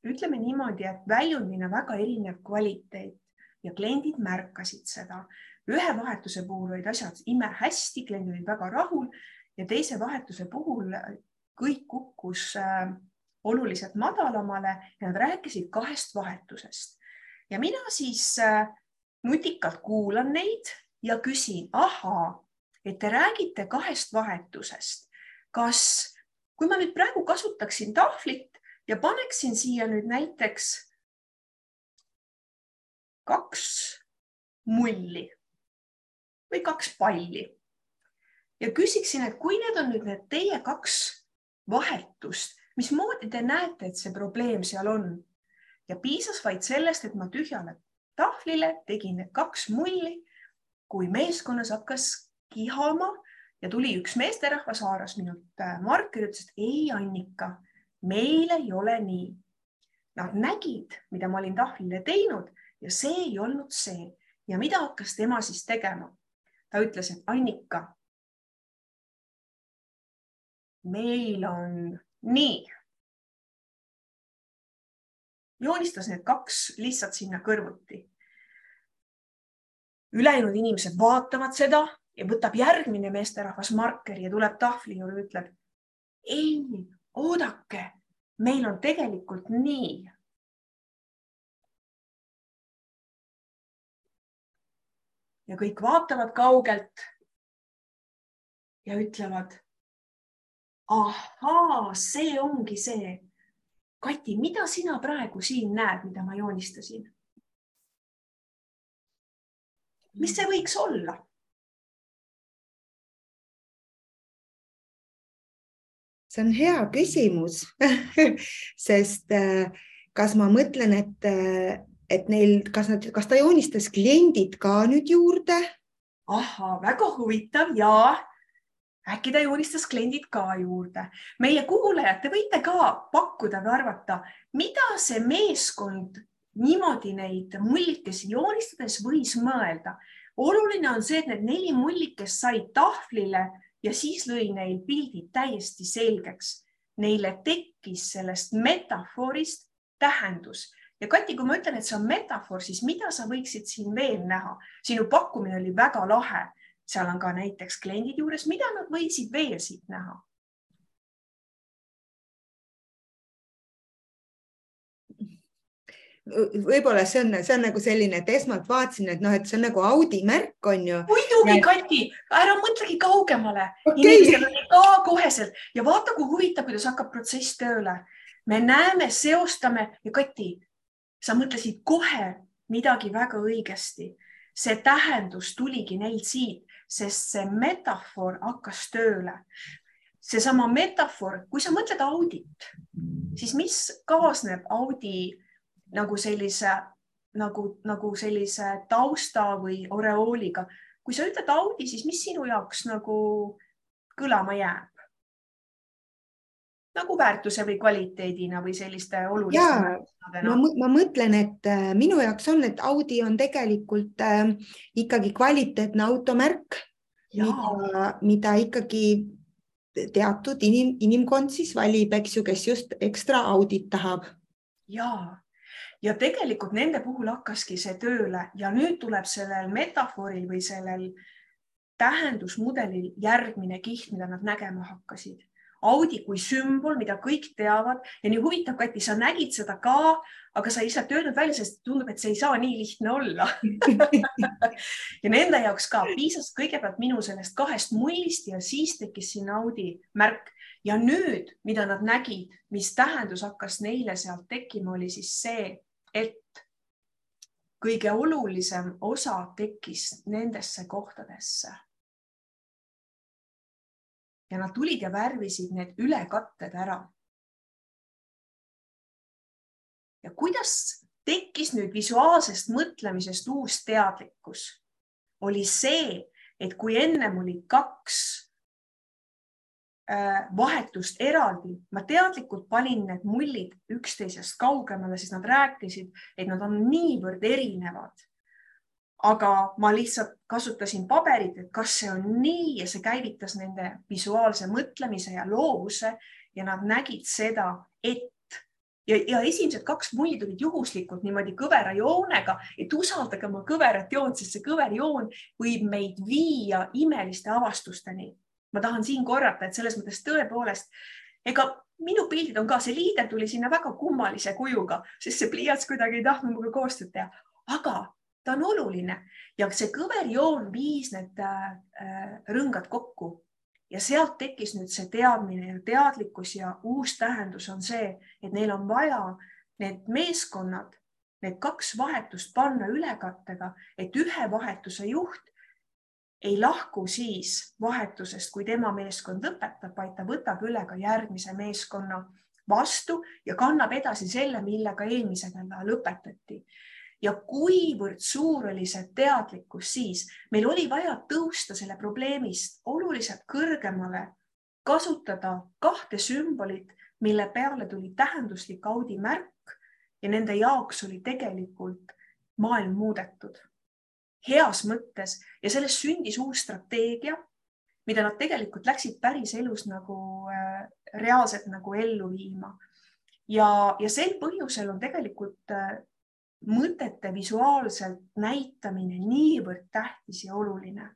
S2: ütleme niimoodi, et väljundina väga erinev kvaliteet ja kliendid märkasid seda. ühe vahetuse puhul olid asjad imehästi, kliendid olid väga rahul ja teise vahetuse puhul kõik kukkus äh, oluliselt madalamale ja nad rääkisid kahest vahetusest. ja mina siis äh, nutikalt kuulan neid ja küsin, ahaa, et te räägite kahest vahetusest. kas, kui ma nüüd praegu kasutaksin tahvlit ja paneksin siia nüüd näiteks kaks mulli või kaks palli ja küsiksin, et kui need on nüüd need teie kaks vahetust, mismoodi te näete, et see probleem seal on? ja piisas vaid sellest, et ma tühjale tahvlile tegin need kaks mulli, kui meeskonnas hakkas kihama ja tuli üks meesterahvas, haaras minult äh, markeri, ütles, et ei, Annika meil ei ole nii. Nad nägid, mida ma olin tahvlile teinud ja see ei olnud see. ja mida hakkas tema siis tegema? ta ütles, et Annika, meil on nii. joonistas need kaks lihtsalt sinna kõrvuti. ülejäänud inimesed vaatavad seda ja võtab järgmine meesterahvas markeri ja tuleb tahvli juurde, ütleb ei, oodake, meil on tegelikult nii. ja kõik vaatavad kaugelt ja ütlevad. ahaa, see ongi see. Kati, mida sina praegu siin näed, mida ma joonistasin? mis see võiks olla?
S1: See on hea küsimus sest äh, kas ma mõtlen, et, äh, et neil, kas nad, kas ta joonistas kliendid ka nüüd juurde?
S2: ahhaa, väga huvitav ja äkki ta joonistas kliendid ka juurde. meie kuulajad, te võite ka pakkuda või arvata, mida see meeskond niimoodi neid mullikesi joonistades võis mõelda. oluline on see, et need neli mullikest said tahvlile ja siis lõi neil pildid täiesti selgeks. Neile tekkis sellest metafoorist tähendus ja Kati, kui ma ütlen, et see on metafoor, siis mida sa võiksid siin veel näha? sinu pakkumine oli väga lahe, seal on ka näiteks kliendid juures, mida nad võisid veel siit näha?
S1: Võib-olla see on, see on nagu selline, et esmalt vaatasin, et noh, et see on nagu Audi märk on ju.
S2: muidugi ja..., Kati, ära mõtlegi kaugemale okay.. inimesel oli ka koheselt ja vaata, kui huvitav, kuidas hakkab protsess tööle. me näeme, seostame ja Kati, sa mõtlesid kohe midagi väga õigesti. see tähendus tuligi neil siit, sest see metafoor hakkas tööle seesama metafoor, kui sa mõtled Audit, siis mis kaasneb Audi nagu sellise nagu, nagu sellise tausta või oreooliga. kui sa ütled Audi, siis mis sinu jaoks nagu kõlama jääb? nagu väärtuse või kvaliteedina või selliste oluliste.
S1: Ma, ma mõtlen, et äh, minu jaoks on, et Audi on tegelikult äh, ikkagi kvaliteetne automärk, mida, mida ikkagi teatud inim, inimkond siis valib, eks ju, kes just ekstra audit tahab.
S2: ja ja tegelikult nende puhul hakkaski see tööle ja nüüd tuleb sellel metafooril või sellel tähendusmudelil järgmine kiht, mida nad nägema hakkasid. Audi kui sümbol, mida kõik teavad. Ja nii huvitav, Kati, sa nägid seda ka, aga sa ei lihtsalt öelnud välja, sest tundub, et see ei saa nii lihtne olla. Ja nende jaoks ka. Piisas kõigepealt minu sellest kahest mullist ja siis tekkis sinna Audi märk. Ja nüüd, mida nad nägid, mis tähendus hakkas neile sealt tekkima, oli siis see, et kõige olulisem osa tekkis nendesse kohtadesse. ja nad tulid ja värvisid need ülekatted ära. ja kuidas tekkis nüüd visuaalsest mõtlemisest uus teadlikkus, oli see, et kui ennem oli kaks vahetust eraldi, ma teadlikult panin need mullid üksteisest kaugemale, sest nad rääkisid, et nad on niivõrd erinevad. aga ma lihtsalt kasutasin paberit, et kas see on nii ja see käivitas nende visuaalse mõtlemise ja loovuse ja nad nägid seda, et ja, ja esimesed kaks mulli tulid juhuslikult niimoodi kõvera joonega, et usaldage oma kõverat joont, sest see kõver joon võib meid viia imeliste avastusteni. Ma tahan siin korrata, et selles mõttes tõepoolest, ega minu pildid on ka, see liider tuli sinna väga kummalise kujuga, sest see pliiats kuidagi ei tahtnud minuga koostööd teha, aga ta on oluline ja see kõverjoon viis need äh, rõngad kokku. Ja sealt tekkis nüüd see teadmine ja teadlikkus ja uus tähendus on see, et neil on vaja need meeskonnad, need kaks vahetust panna ülekattega, et ühe vahetuse juht ei lahku siis vahetusest, kui tema meeskond lõpetab, vaid ta võtab üle ka järgmise meeskonna vastu ja kannab edasi selle, millega eelmisega lõpetati. Ja kuivõrd suur oli see teadlikkus siis, meil oli vaja tõusta selle probleemist oluliselt kõrgemale, kasutada kahte sümbolit, mille peale tuli tähenduslik Audi märk ja nende jaoks oli tegelikult maailm muudetud heas mõttes ja sellest sündis uus strateegia, mida nad tegelikult läksid päris elus nagu äh, reaalselt nagu ellu viima. ja, ja sel põhjusel on tegelikult äh, mõtete visuaalselt näitamine niivõrd tähtis ja oluline.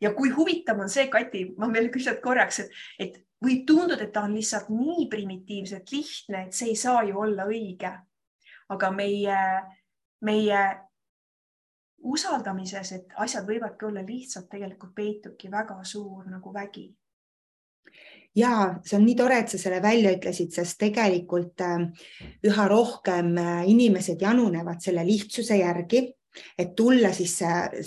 S2: ja kui huvitav on see, Kati, ma veel küsin korraks, et, et võib tunduda, et ta on lihtsalt nii primitiivselt lihtne, et see ei saa ju olla õige. aga meie, meie usaldamises, et asjad võivadki olla lihtsalt, tegelikult peitubki väga suur nagu vägi.
S1: Ja see on nii tore, et sa selle välja ütlesid, sest tegelikult äh, üha rohkem äh, inimesed janunevad selle lihtsuse järgi et tulla siis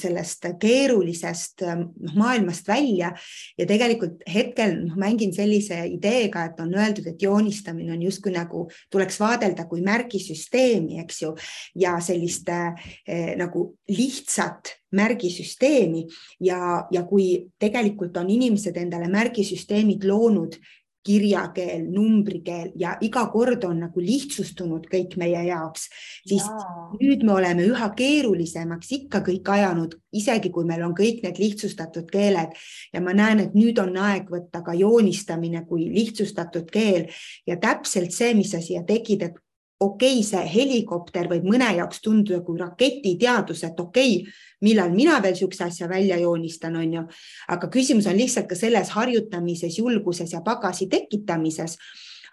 S1: sellest keerulisest noh, maailmast välja. Ja tegelikult hetkel noh, mängin sellise ideega, et on öeldud, et joonistamine on justkui nagu tuleks vaadelda kui märgisüsteemi, eks ju, ja sellist eh, nagu lihtsat märgisüsteemi. Ja, ja kui tegelikult on inimesed endale märgisüsteemid loonud kirjakeel, numbrikeel ja iga kord on nagu lihtsustunud kõik meie jaoks, siis ja. nüüd me oleme üha keerulisemaks ikka kõik ajanud, isegi kui meil on kõik need lihtsustatud keeled ja ma näen, et nüüd on aeg võtta ka joonistamine kui lihtsustatud keel ja täpselt see, mis sa siia tegid, et okei okay,, see helikopter võib mõne jaoks tunduda kui raketiteadus, et okei okay,, millal mina veel niisuguse asja välja joonistan, on ju. aga küsimus on lihtsalt ka selles harjutamises, julguses ja pagasi tekitamises.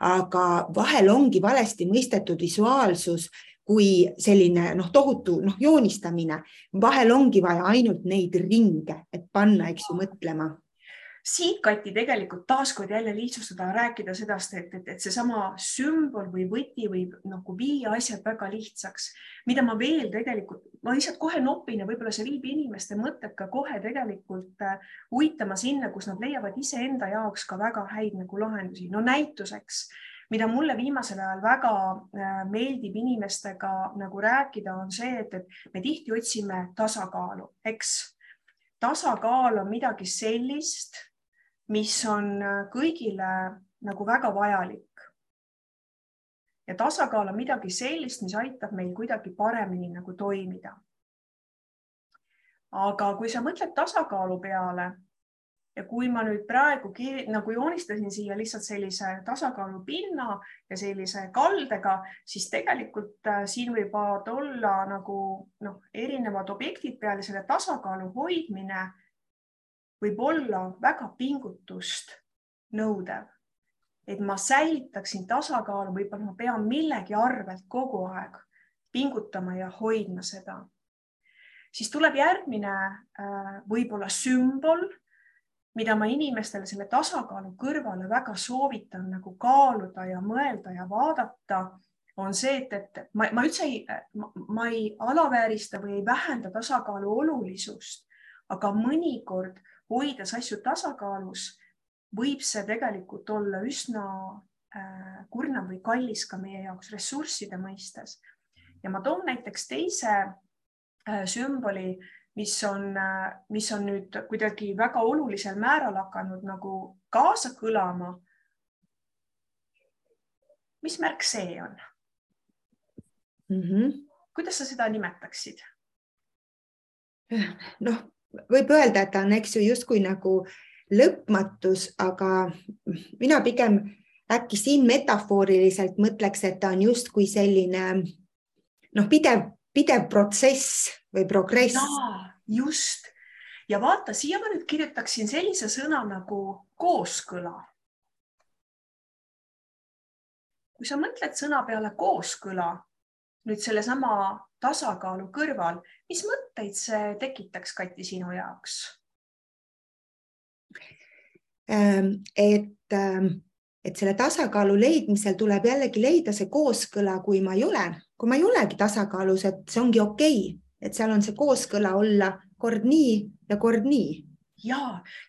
S1: aga vahel ongi valesti mõistetud visuaalsus kui selline noh, tohutu noh, joonistamine, vahel ongi vaja ainult neid ringe, et panna, eks ju, mõtlema
S2: siit, Kati, tegelikult taaskord jälle lihtsustada, rääkida sedast, et, et, et seesama sümbol või võti võib nagu viia asjad väga lihtsaks, mida ma veel tegelikult, ma lihtsalt kohe nopin ja võib-olla see viib inimeste mõtted ka kohe tegelikult äh, uitama sinna, kus nad leiavad iseenda jaoks ka väga häid nagu lahendusi. no näituseks mida mulle viimasel ajal väga äh, meeldib inimestega nagu rääkida, on see, et, et me tihti otsime tasakaalu, eks. tasakaal on midagi sellist, mis on äh, kõigile nagu väga vajalik. ja tasakaal on midagi sellist, mis aitab meil kuidagi paremini nagu toimida. aga kui sa mõtled tasakaalu peale ja kui ma nüüd praegu nagu joonistasin siia lihtsalt sellise tasakaalupinna ja sellise kaldega, siis tegelikult äh, siin võivad olla nagu noh, erinevad objektid peale selle tasakaalu hoidmine võib olla väga pingutust nõudev. et ma säilitaksin tasakaalu, võib-olla ma pean millegi arvelt kogu aeg pingutama ja hoidma seda. siis tuleb järgmine äh, võib-olla sümbol, mida ma inimestele selle tasakaalu kõrvale väga soovitan nagu kaaluda ja mõelda ja vaadata, on see, et, et ma, ma üldse ei, ma ei alaväärista või ei vähenda tasakaalu olulisust, aga mõnikord hoides asju tasakaalus, võib see tegelikult olla üsna äh, kurnav või kallis ka meie jaoks ressursside mõistes. ja ma toon näiteks teise äh, sümboli, mis on, äh, mis on nüüd kuidagi väga olulisel määral hakanud nagu kaasa kõlama. mis märk see on
S1: mm? -hmm.
S2: kuidas sa seda nimetaksid?
S1: noh, võib öelda, et ta on, eks ju, justkui nagu lõpmatus, aga mina pigem äkki siin metafooriliselt mõtleks, et ta on justkui selline noh, pidev, pidev protsess või progress.
S2: just ja vaata, siia ma nüüd kirjutaksin sellise sõna nagu kooskõla. kui sa mõtled sõna peale kooskõla, nüüd sellesama tasakaalu kõrval, mis mõtteid see tekitaks, Kati, sinu jaoks?
S1: Ähm, et, ähm, et selle tasakaalu leidmisel tuleb jällegi leida see kooskõla, kui ma ei ole, kui ma ei olegi tasakaalus, et see ongi okei okay., et seal on see kooskõla olla kord nii ja kord nii
S2: ja,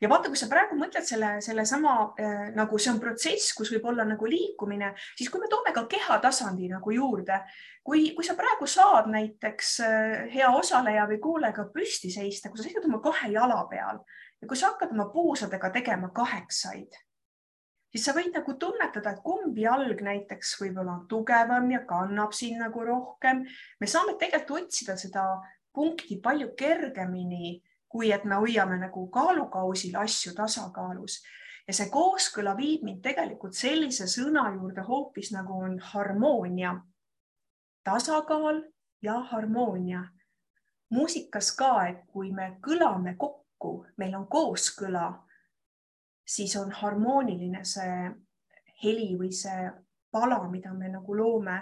S2: ja vaata, kui sa praegu mõtled selle, sellesama äh, nagu see on protsess, kus võib olla nagu liikumine, siis kui me toome ka kehatasandi nagu juurde, kui, kui sa praegu saad näiteks äh, hea osaleja või kuulajaga püsti seista, kui sa seisad oma kahe jala peal ja kui sa hakkad oma puusadega tegema kaheksaid, siis sa võid nagu tunnetada, et kumb jalg näiteks võib-olla on tugevam ja kannab sind nagu rohkem. me saame tegelikult otsida seda punkti palju kergemini kui et me hoiame nagu kaalukausil asju tasakaalus ja see kooskõla viib mind tegelikult sellise sõna juurde hoopis nagu on harmoonia. tasakaal ja harmoonia. muusikas ka, et kui me kõlame kokku, meil on kooskõla, siis on harmooniline see heli või see pala, mida me nagu loome.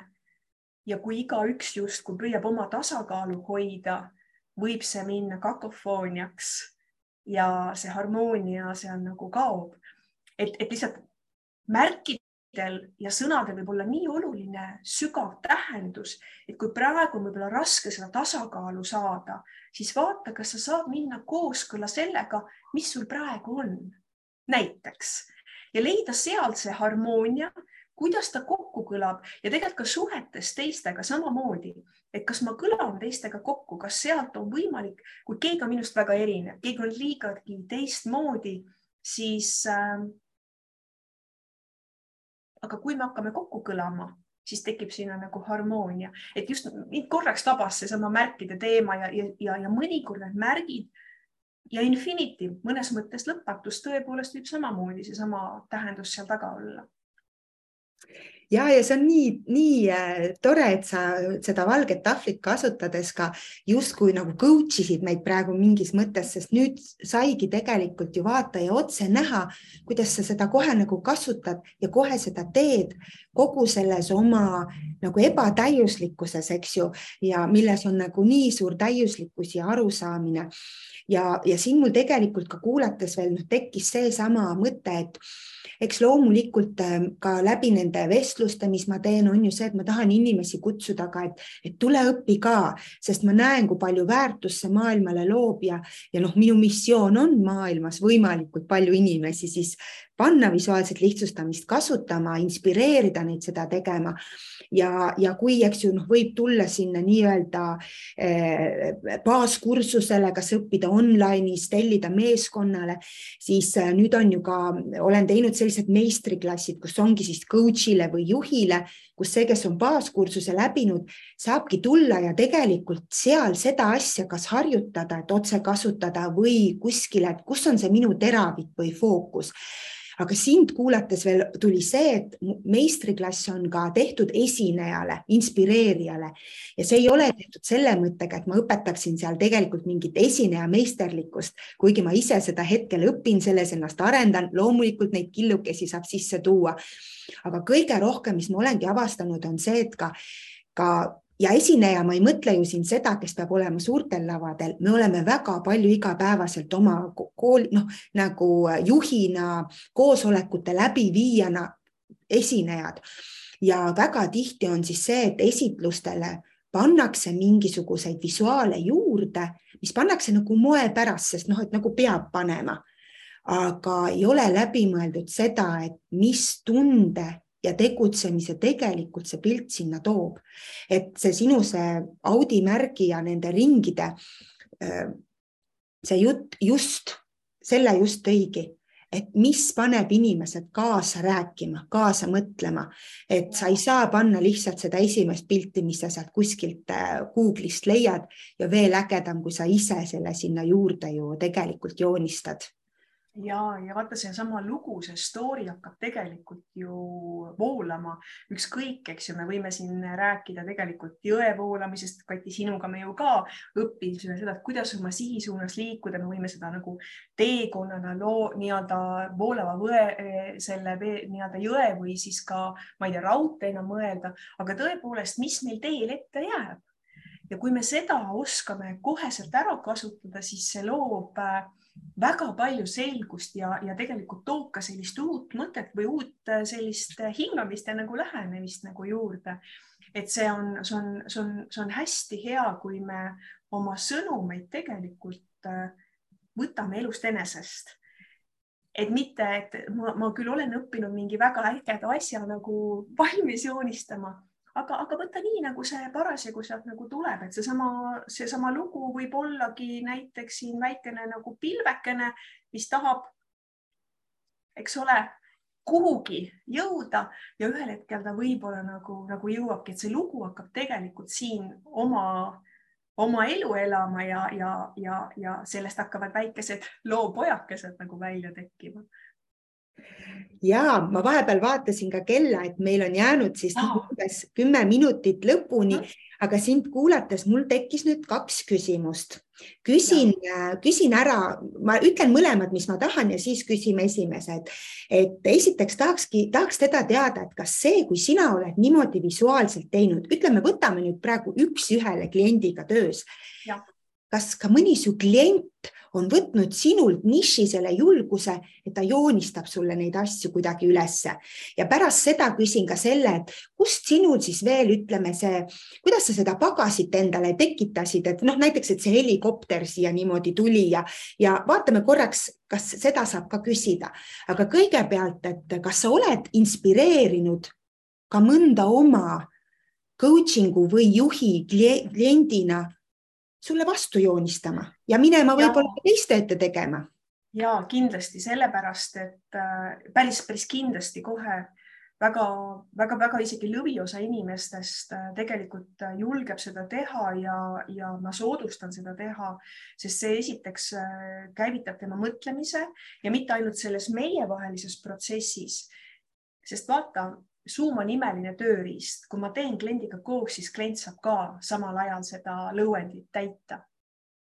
S2: ja kui igaüks justkui püüab oma tasakaalu hoida võib see minna kakofooniaks ja see harmoonia seal nagu kaob. et, et lihtsalt märkidel ja sõnadel võib olla nii oluline sügav tähendus, et kui praegu on võib-olla raske seda tasakaalu saada, siis vaata, kas sa saad minna kooskõla sellega, mis sul praegu on. näiteks ja leida sealt see harmoonia kuidas ta kokku kõlab ja tegelikult ka suhetes teistega samamoodi, et kas ma kõlan teistega kokku, kas sealt on võimalik, kui keegi on minust väga erinev, keegi on liigagi teistmoodi, siis äh,. aga kui me hakkame kokku kõlama, siis tekib sinna nagu harmoonia, et just mind korraks tabas seesama märkide teema ja, ja, ja, ja mõnikord need märgid ja infinitive mõnes mõttes lõpmatus tõepoolest võib samamoodi seesama tähendus seal taga olla
S1: ja, ja see on nii, nii äh, tore, et sa seda valget tahvlit kasutades ka justkui nagu coach isid meid praegu mingis mõttes, sest nüüd saigi tegelikult ju vaataja otse näha, kuidas sa seda kohe nagu kasutad ja kohe seda teed kogu selles oma nagu ebatäiuslikkuses, eks ju, ja milles on nagu nii suur täiuslikkus ja arusaamine. Ja, ja siin mul tegelikult ka kuulates veel noh, tekkis seesama mõte, et eks loomulikult ähm, ka läbi nende vestluste, mis ma teen, on ju see, et ma tahan inimesi kutsuda ka, et, et tule õpi ka, sest ma näen, kui palju väärtust see maailmale loob ja, ja noh, minu missioon on maailmas võimalikult palju inimesi siis panna visuaalset lihtsustamist kasutama, inspireerida neid seda tegema. ja, ja kui, eks ju, noh, võib tulla sinna nii-öelda eh, baaskursusele, kas õppida online'is, tellida meeskonnale, siis eh, nüüd on ju ka, olen teinud sellised meistriklassid, kus ongi siis coach'ile või juhile, kus see, kes on baaskursuse läbinud, saabki tulla ja tegelikult seal seda asja kas harjutada, et otse kasutada või kuskile, et kus on see minu teravik või fookus aga sind kuulates veel tuli see, et meistriklass on ka tehtud esinejale, inspireerijale ja see ei ole tehtud selle mõttega, et ma õpetaksin seal tegelikult mingit esineja meisterlikkust, kuigi ma ise seda hetkel õpin, selles ennast arendan, loomulikult neid killukesi saab sisse tuua. aga kõige rohkem, mis ma olengi avastanud, on see, et ka ka ja esineja, ma ei mõtle ju siin seda, kes peab olema suurtel lavadel, me oleme väga palju igapäevaselt oma kooli, noh nagu juhina, koosolekute läbiviijana esinejad ja väga tihti on siis see, et esitlustele pannakse mingisuguseid visuaale juurde, mis pannakse nagu moe pärast, sest noh, et nagu peab panema. aga ei ole läbimõeldud seda, et mis tunde ja tegutsemise tegelikult see pilt sinna toob. et see sinu see Audi märgi ja nende ringide, äh, see jutt just, selle just tõigi, et mis paneb inimesed kaasa rääkima, kaasa mõtlema, et sa ei saa panna lihtsalt seda esimest pilti, mis sa sealt kuskilt äh, Google'ist leiad ja veel ägedam, kui sa ise selle sinna juurde ju tegelikult joonistad
S2: ja, ja vaata, seesama lugu, see story hakkab tegelikult ju voolama, ükskõik, eks ju, me võime siin rääkida tegelikult jõe voolamisest, Kati, sinuga me ju ka õppisime seda, et kuidas oma sihi suunas liikuda, me võime seda nagu teekonnana loo nii-öelda voolava võe, selle nii-öelda jõe või siis ka, ma ei tea, raudteena mõelda, aga tõepoolest, mis meil teel ette jääb. Ja kui me seda oskame koheselt ära kasutada, siis see loob äh, väga palju selgust ja, ja tegelikult toob ka sellist uut mõtet või uut äh, sellist äh, hingamist ja nagu lähenemist nagu juurde. et see on, see on, see on, see on hästi hea, kui me oma sõnumeid tegelikult äh, võtame elust enesest et mitte, et ma, ma küll olen õppinud mingi väga ägeda asja nagu valmis joonistama aga, aga võta nii, nagu see parasjagu sealt nagu tuleb, et seesama, seesama lugu võib ollagi näiteks siin väikene nagu pilvekene, mis tahab, eks ole, kuhugi jõuda ja ühel hetkel ta võib-olla nagu, nagu jõuabki, et see lugu hakkab tegelikult siin oma, oma elu elama ja, ja, ja, ja sellest hakkavad väikesed loopojakesed nagu välja tekkima
S1: ja ma vahepeal vaatasin ka kella, et meil on jäänud siis oh. umbes kümme minutit lõpuni, aga sind kuulates mul tekkis nüüd kaks küsimust. küsin, küsin ära, ma ütlen mõlemad, mis ma tahan ja siis küsime esimese, et, et esiteks tahakski, tahaks teda teada, et kas see, kui sina oled niimoodi visuaalselt teinud, ütleme, võtame nüüd praegu üks-ühele kliendiga töös. Kas ka mõni su klient on võtnud sinult niši selle julguse, et ta joonistab sulle neid asju kuidagi ülesse? Ja pärast seda küsin ka selle, et kust sinul siis veel ütleme see, kuidas sa seda pagasit endale tekitasid, et noh, näiteks, et see helikopter siia niimoodi tuli ja, ja vaatame korraks, kas seda saab ka küsida, aga kõigepealt, et kas sa oled inspireerinud ka mõnda oma coaching'u või juhi kliendina sulle vastu joonistama ja minema võib-olla teiste ette tegema.
S2: ja kindlasti sellepärast, et äh, päris, päris kindlasti kohe väga-väga-väga isegi lõviosa inimestest äh, tegelikult äh, julgeb seda teha ja, ja ma soodustan seda teha, sest see esiteks käivitab tema mõtlemise ja mitte ainult selles meievahelises protsessis. sest vaata, Zoom on imeline tööriist, kui ma teen kliendiga koos, siis klient saab ka samal ajal seda lõuendit täita.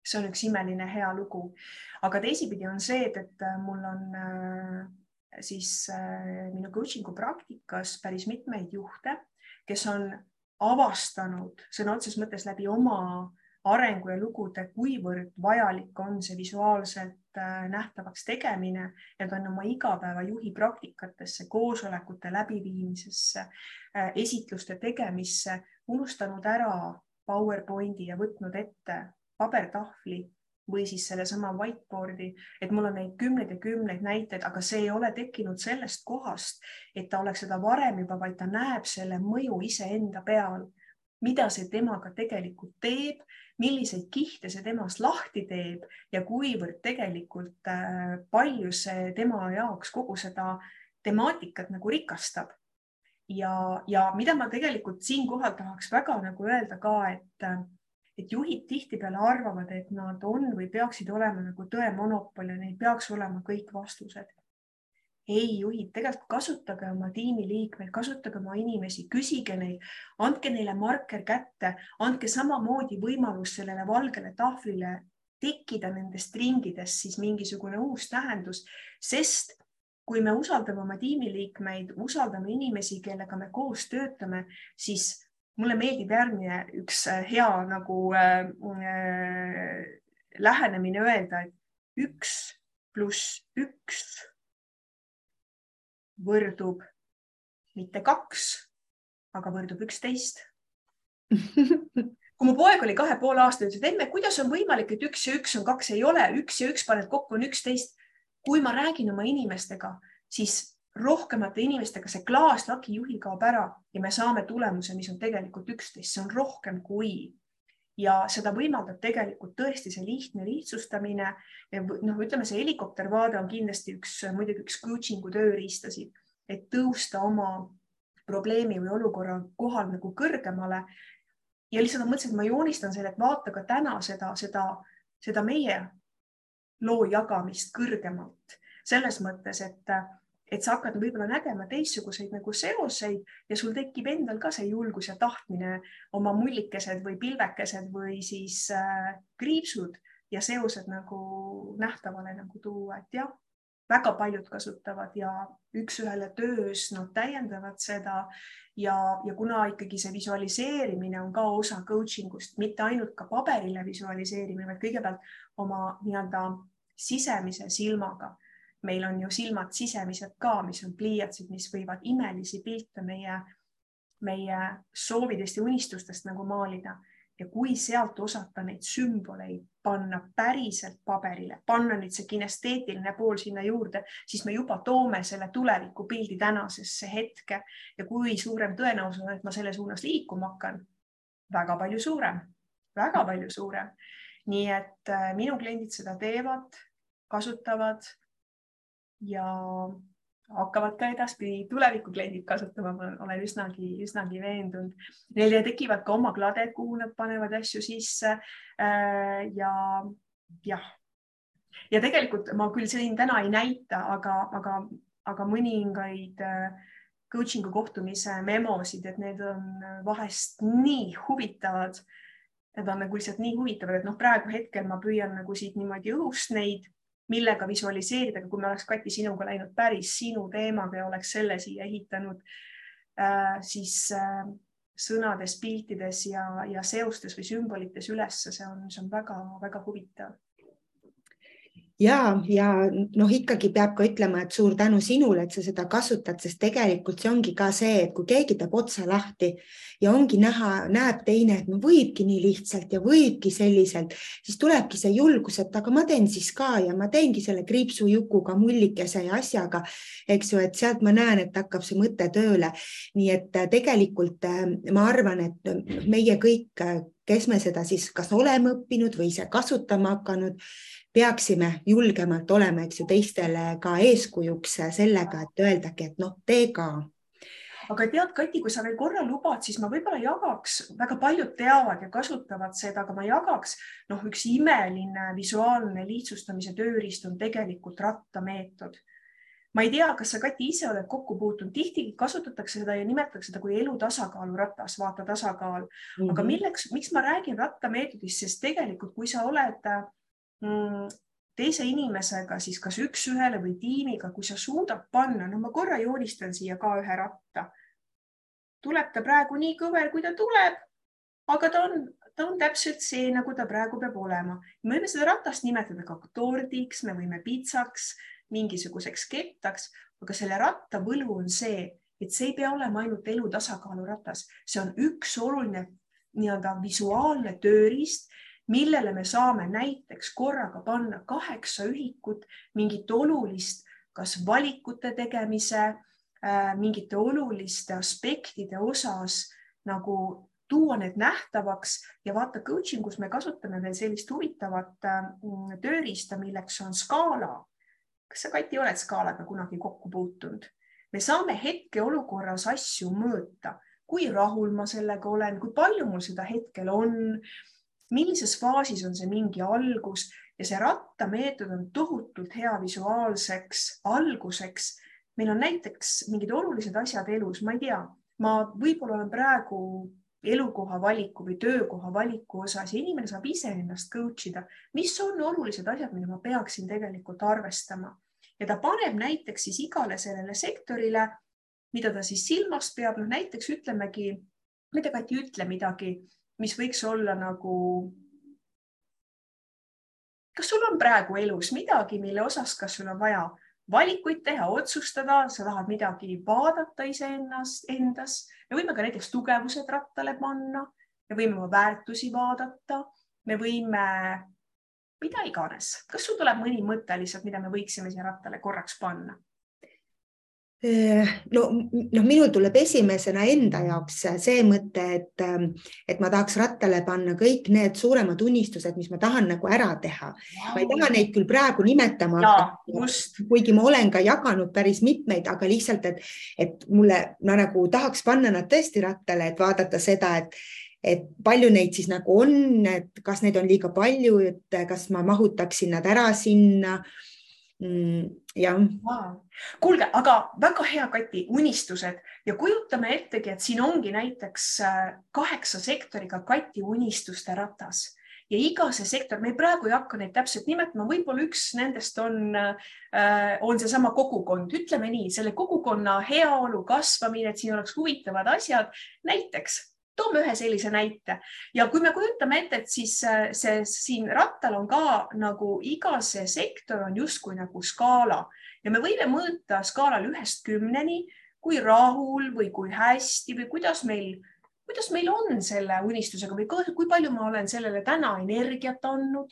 S2: see on üks imeline hea lugu, aga teisipidi on see, et, et mul on äh, siis äh, minu coaching'u praktikas päris mitmeid juhte, kes on avastanud sõna otseses mõttes läbi oma arengu ja lugude, kuivõrd vajalik on see visuaalselt äh, nähtavaks tegemine ja ta on oma igapäevajuhi praktikatesse, koosolekute läbiviimisesse, äh, esitluste tegemisse unustanud ära PowerPointi ja võtnud ette pabertahvli või siis sellesama whiteboard'i, et mul on neid kümneid ja kümneid näiteid, aga see ei ole tekkinud sellest kohast, et ta oleks seda varem juba, vaid ta näeb selle mõju iseenda peal mida see temaga tegelikult teeb, milliseid kihte see temast lahti teeb ja kuivõrd tegelikult äh, palju see tema jaoks kogu seda temaatikat nagu rikastab. ja, ja mida ma tegelikult siinkohal tahaks väga nagu öelda ka, et et juhid tihtipeale arvavad, et nad on või peaksid olema nagu tõe monopol ja neil peaks olema kõik vastused ei juhid, tegelikult kasutage oma tiimiliikmeid, kasutage oma inimesi, küsige neid, andke neile marker kätte, andke samamoodi võimalus sellele valgele tahvlile tekkida nendest ringidest siis mingisugune uus tähendus, sest kui me usaldame oma tiimiliikmeid, usaldame inimesi, kellega me koos töötame, siis mulle meeldib järgmine üks äh, hea nagu äh, äh, lähenemine öelda, et üks pluss üks võrdub mitte kaks, aga võrdub üksteist. Kui mu poeg oli kahe poole aasta, ütles, et emme, kuidas on võimalik, et üks ja üks on kaks, ei ole, üks ja üks paned kokku on üksteist. kui ma räägin oma inimestega, siis rohkemate inimestega see klaaslaki juhil kaob ära ja me saame tulemuse, mis on tegelikult üksteist, see on rohkem kui ja seda võimaldab tegelikult tõesti see lihtne lihtsustamine. noh, ütleme, see helikoptervaade on kindlasti üks, muidugi üks coaching'u tööriistasid, et tõusta oma probleemi või olukorra kohal nagu kõrgemale. ja lihtsalt ma mõtlesin, et ma joonistan selle, et vaata ka täna seda, seda, seda meie loo jagamist kõrgemalt selles mõttes, et, et sa hakkad võib-olla nägema teistsuguseid nagu seoseid ja sul tekib endal ka see julgus ja tahtmine oma mullikesed või pilvekesed või siis äh, kriipsud ja seosed nagu nähtavale nagu tuua, et jah väga paljud kasutavad ja üks-ühele töös nad täiendavad seda ja, ja kuna ikkagi see visualiseerimine on ka osa coaching ust, mitte ainult ka paberile visualiseerimine, vaid kõigepealt oma nii-öelda sisemise silmaga. Meil on ju silmad sisemised ka, mis on pliiatsid, mis võivad imelisi pilte meie, meie soovidest ja unistustest nagu maalida ja kui sealt osata neid sümboleid panna päriselt paberile, panna nüüd see kinesteetiline pool sinna juurde, siis me juba toome selle tulevikupildi tänasesse hetke ja kui suurem tõenäosus on, et ma selle suunas liikuma hakkan, väga palju suurem, väga palju suurem. nii et äh, minu kliendid seda teevad, kasutavad ja hakkavad ka edaspidi tulevikukliendid kasutama, ma olen üsnagi, üsnagi veendunud. Neil tekivad ka oma kladed, kuhu nad panevad asju sisse. Äh, ja jah, ja tegelikult ma küll siin täna ei näita, aga, aga, aga mõningaid äh, coaching'u kohtumise memosid, et need on vahest nii huvitavad. Need on nagu lihtsalt nii huvitavad, et noh, praegu hetkel ma püüan nagu siit niimoodi õhust neid millega visualiseerida, kui me oleks Kati sinuga läinud päris sinu teemaga ja oleks selle siia ehitanud äh,, siis äh, sõnades, piltides ja, ja seostes või sümbolites ülesse, see on, see on väga-väga huvitav
S1: ja, ja noh, ikkagi peab ka ütlema, et suur tänu sinule, et sa seda kasutad, sest tegelikult see ongi ka see, et kui keegi teeb otsa lahti ja ongi näha, näeb teine, et no võibki nii lihtsalt ja võibki selliselt, siis tulebki see julgus, et aga ma teen siis ka ja ma teengi selle kriipsujukuga, mullikese ja asjaga, eks ju, et sealt ma näen, et hakkab see mõte tööle. nii et äh, tegelikult äh, ma arvan, et meie kõik äh, kes me seda siis kas oleme õppinud või ise kasutama hakanud, peaksime julgemalt olema, eks ju, teistele ka eeskujuks sellega, et öeldagi, et noh, tee ka
S2: aga tead, Kati, kui sa veel korra lubad, siis ma võib-olla jagaks, väga paljud teavad ja kasutavad seda, aga ma jagaks, noh, üks imeline visuaalne lihtsustamise tööriist on tegelikult rattameetod ma ei tea, kas sa, Kati, ise oled kokku puutunud, tihti kasutatakse seda ja nimetatakse seda kui elu tasakaalu ratas, vaata tasakaal mm. -hmm. aga mhm. milleks, miks ma räägin rattameetodist, sest tegelikult, kui sa oled mm, teise inimesega, siis kas üks-ühele või tiimiga, kui sa suudad panna, no ma korra joonistan siia ka ühe ratta. tuleb ta praegu nii kõver, kui ta tuleb, aga ta on, ta on täpselt see, nagu ta praegu peab olema. me võime seda ratast nimetada ka tordiks, me võime pitsaks mingisuguseks kettaks, aga selle ratta võlu on see, et see ei pea olema ainult elu tasakaalu ratas, see on üks oluline nii-öelda visuaalne tööriist, millele me saame näiteks korraga panna kaheksa ühikut mingit olulist, kas valikute tegemise äh,, mingite oluliste aspektide osas nagu tuua need nähtavaks. Ja vaata coaching us me kasutame veel sellist huvitavat äh, tööriista, milleks on skaala. Kas sa, Kati, oled skaalaga kunagi kokku puutunud? me saame hetkeolukorras asju mõõta, kui rahul ma sellega olen, kui palju mul seda hetkel on, millises faasis on see mingi algus ja see rattameetod on tohutult hea visuaalseks alguseks. meil on näiteks mingid olulised asjad elus, ma ei tea, ma võib-olla olen praegu elukoha valiku või töökoha valiku osas ja inimene saab iseennast coach ida, mis on olulised asjad, mida ma peaksin tegelikult arvestama? Ja ta paneb näiteks siis igale sellele sektorile, mida ta siis silmas peab, noh näiteks ütlemegi, tea, Kati, ütle midagi, mis võiks olla nagu. kas sul on praegu elus midagi, mille osas, kas sul on vaja valikuid teha, otsustada, sa tahad midagi vaadata iseennast, endas, me võime ka näiteks tugevused rattale panna, me võime oma väärtusi vaadata, me võime mida iganes. kas sul tuleb mõni mõte lihtsalt, mida me võiksime siia rattale korraks panna?
S1: Eh, no, noh, minul tuleb esimesena enda jaoks see mõte, et, et ma tahaks rattale panna kõik need suuremad unistused, mis ma tahan nagu ära teha. Ma ei taha neid küll praegu nimetama hakata, kuigi ma olen ka jaganud päris mitmeid, aga lihtsalt, et, et mulle, ma nagu tahaks panna nad tõesti rattale, et vaadata seda, et et palju neid siis nagu on, et kas neid on liiga palju, et kas ma mahutaksin nad ära sinna jah.
S2: Wow.. kuulge, aga väga hea, Kati, unistused. Ja kujutame ettegi, et siin ongi näiteks äh, kaheksa sektoriga Kati unistuste ratas. Ja iga see sektor, me praegu ei hakka neid täpselt nimetama, võib-olla üks nendest on, äh, on seesama kogukond, ütleme nii, selle kogukonna heaolu kasvamine, et siin oleks huvitavad asjad, näiteks toome ühe sellise näite. Ja kui me kujutame ette, et siis äh, see siin rattal on ka nagu iga see sektor on justkui nagu skaala. Ja me võime mõõta skaalal ühest kümneni, kui rahul või kui hästi või kuidas meil, kuidas meil on selle unistusega või kui palju ma olen sellele täna energiat andnud,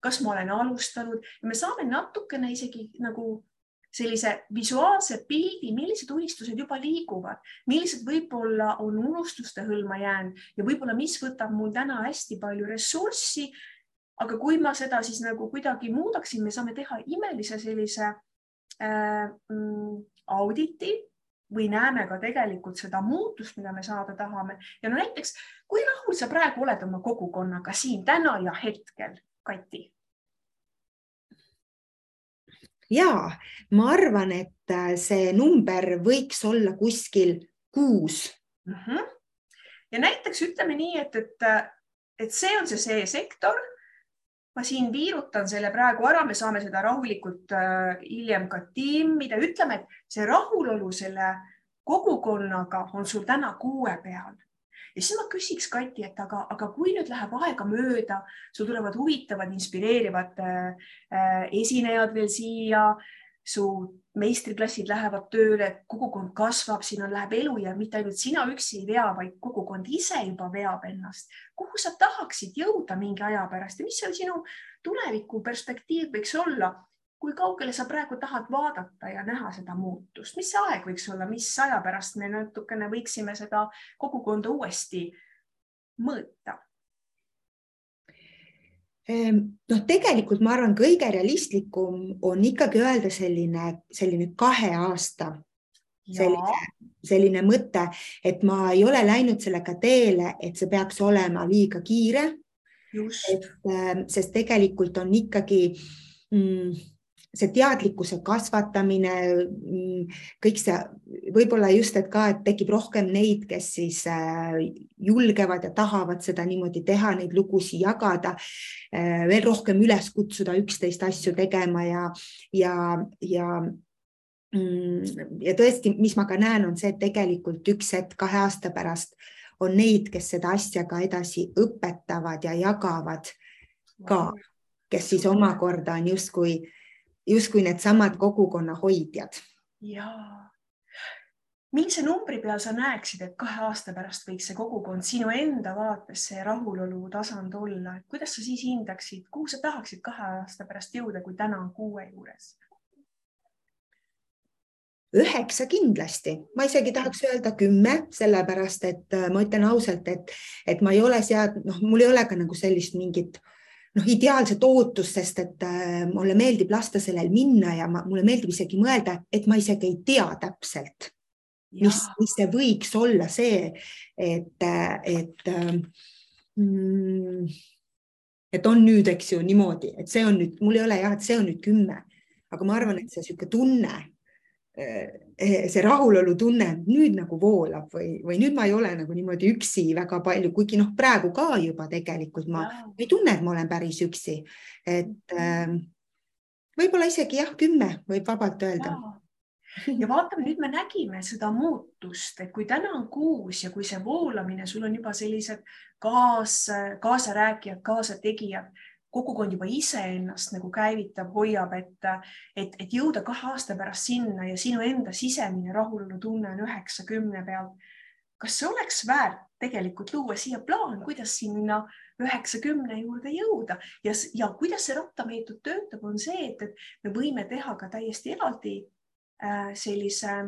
S2: kas ma olen alustanud. Ja me saame natukene isegi nagu sellise visuaalse pildi, millised unistused juba liiguvad, millised võib-olla on unustuste hõlma jäänud ja võib-olla, mis võtab mul täna hästi palju ressurssi. aga kui ma seda siis nagu kuidagi muudaksin, me saame teha imelise sellise äh, mm, auditi või näeme ka tegelikult seda muutust, mida me saada tahame ja no näiteks, kui rahul sa praegu oled oma kogukonnaga siin täna ja hetkel, Kati?
S1: Ja ma arvan, et äh, see number võiks olla kuskil kuus
S2: mm. -hmm. ja näiteks ütleme nii, et, et, et see on see, see sektor. ma siin viirutan selle praegu ära, me saame seda rahulikult äh, hiljem ka tiimida, ütleme, et see rahulolu selle kogukonnaga on sul täna kuue peal ja siis ma küsiks Kati, et aga, aga kui nüüd läheb aega mööda, sul tulevad huvitavad, inspireerivad äh, esinejad veel siia, su meistriklassid lähevad tööle, kogukond kasvab, siin on, läheb elu ja mitte ainult sina üksi ei vea, vaid kogukond ise juba veab ennast. kuhu sa tahaksid jõuda mingi aja pärast ja mis seal sinu tuleviku perspektiiv võiks olla? Kui kaugele sa praegu tahad vaadata ja näha seda muutust, mis see aeg võiks olla, mis aja pärast me natukene võiksime seda kogukonda uuesti mõõta?
S1: Ehm, noh, tegelikult ma arvan, kõige realistlikum on ikkagi öelda selline, selline kahe aasta selline, selline mõte, et ma ei ole läinud sellega teele, et see peaks olema liiga kiire. et ehm, sest tegelikult on ikkagi mm, see teadlikkuse kasvatamine, mm, kõik see võib-olla just, et ka, et tekib rohkem neid, kes siis äh, julgevad ja tahavad seda niimoodi teha, neid lugusid jagada, äh, veel rohkem üles kutsuda üksteist asju tegema ja, ja, ja mm, ja tõesti, mis ma ka näen, on see, et tegelikult üks hetk kahe aasta pärast on neid, kes seda asja ka edasi õpetavad ja jagavad ka, kes siis omakorda on justkui äh, justkui needsamad kogukonna hoidjad.
S2: jaa. millise numbri peal sa näeksid, et kahe aasta pärast võiks see kogukond sinu enda vaates see rahulolu tasand olla, et kuidas sa siis hindaksid, kuhu sa tahaksid kahe aasta pärast jõuda, kui täna on kuue juures?
S1: üheksa kindlasti, ma isegi tahaks öelda kümme, sellepärast et äh, ma ütlen ausalt, et, et ma ei ole seadnud, noh, mul ei ole ka nagu sellist mingit äh, noh, ideaalset ootust, sest et äh, mulle meeldib lasta sellel minna ja ma, mulle meeldib isegi mõelda, et ma isegi ei tea täpselt, mis, mis see võiks olla see, et, et mm, et on nüüd, eks ju, niimoodi, et see on nüüd, mul ei ole jah, et see on nüüd kümme, aga ma arvan, et see niisugune tunne Eh, see rahulolu tunne nüüd nagu voolab või, või nüüd ma ei ole nagu niimoodi üksi väga palju, kuigi noh, praegu ka juba tegelikult ma ja. ei tunne, et ma olen päris üksi. et äh, võib-olla isegi jah, kümme võib vabalt öelda.
S2: ja vaatame, nüüd me nägime seda muutust, et kui täna on kuus ja kui see voolamine, sul on juba sellised kaas, kaasarääkijad, kaasategijad kogukond juba iseennast nagu käivitab, hoiab, et, et, et jõuda kahe aasta pärast sinna ja sinu enda sisemine rahulolutunne on üheksakümne peal. kas see oleks väärt tegelikult luua siia plaan, kuidas sinna üheksakümne juurde jõuda ja, ja kuidas see rattameetod töötab, on see, et, et me võime teha ka täiesti eraldi äh, sellise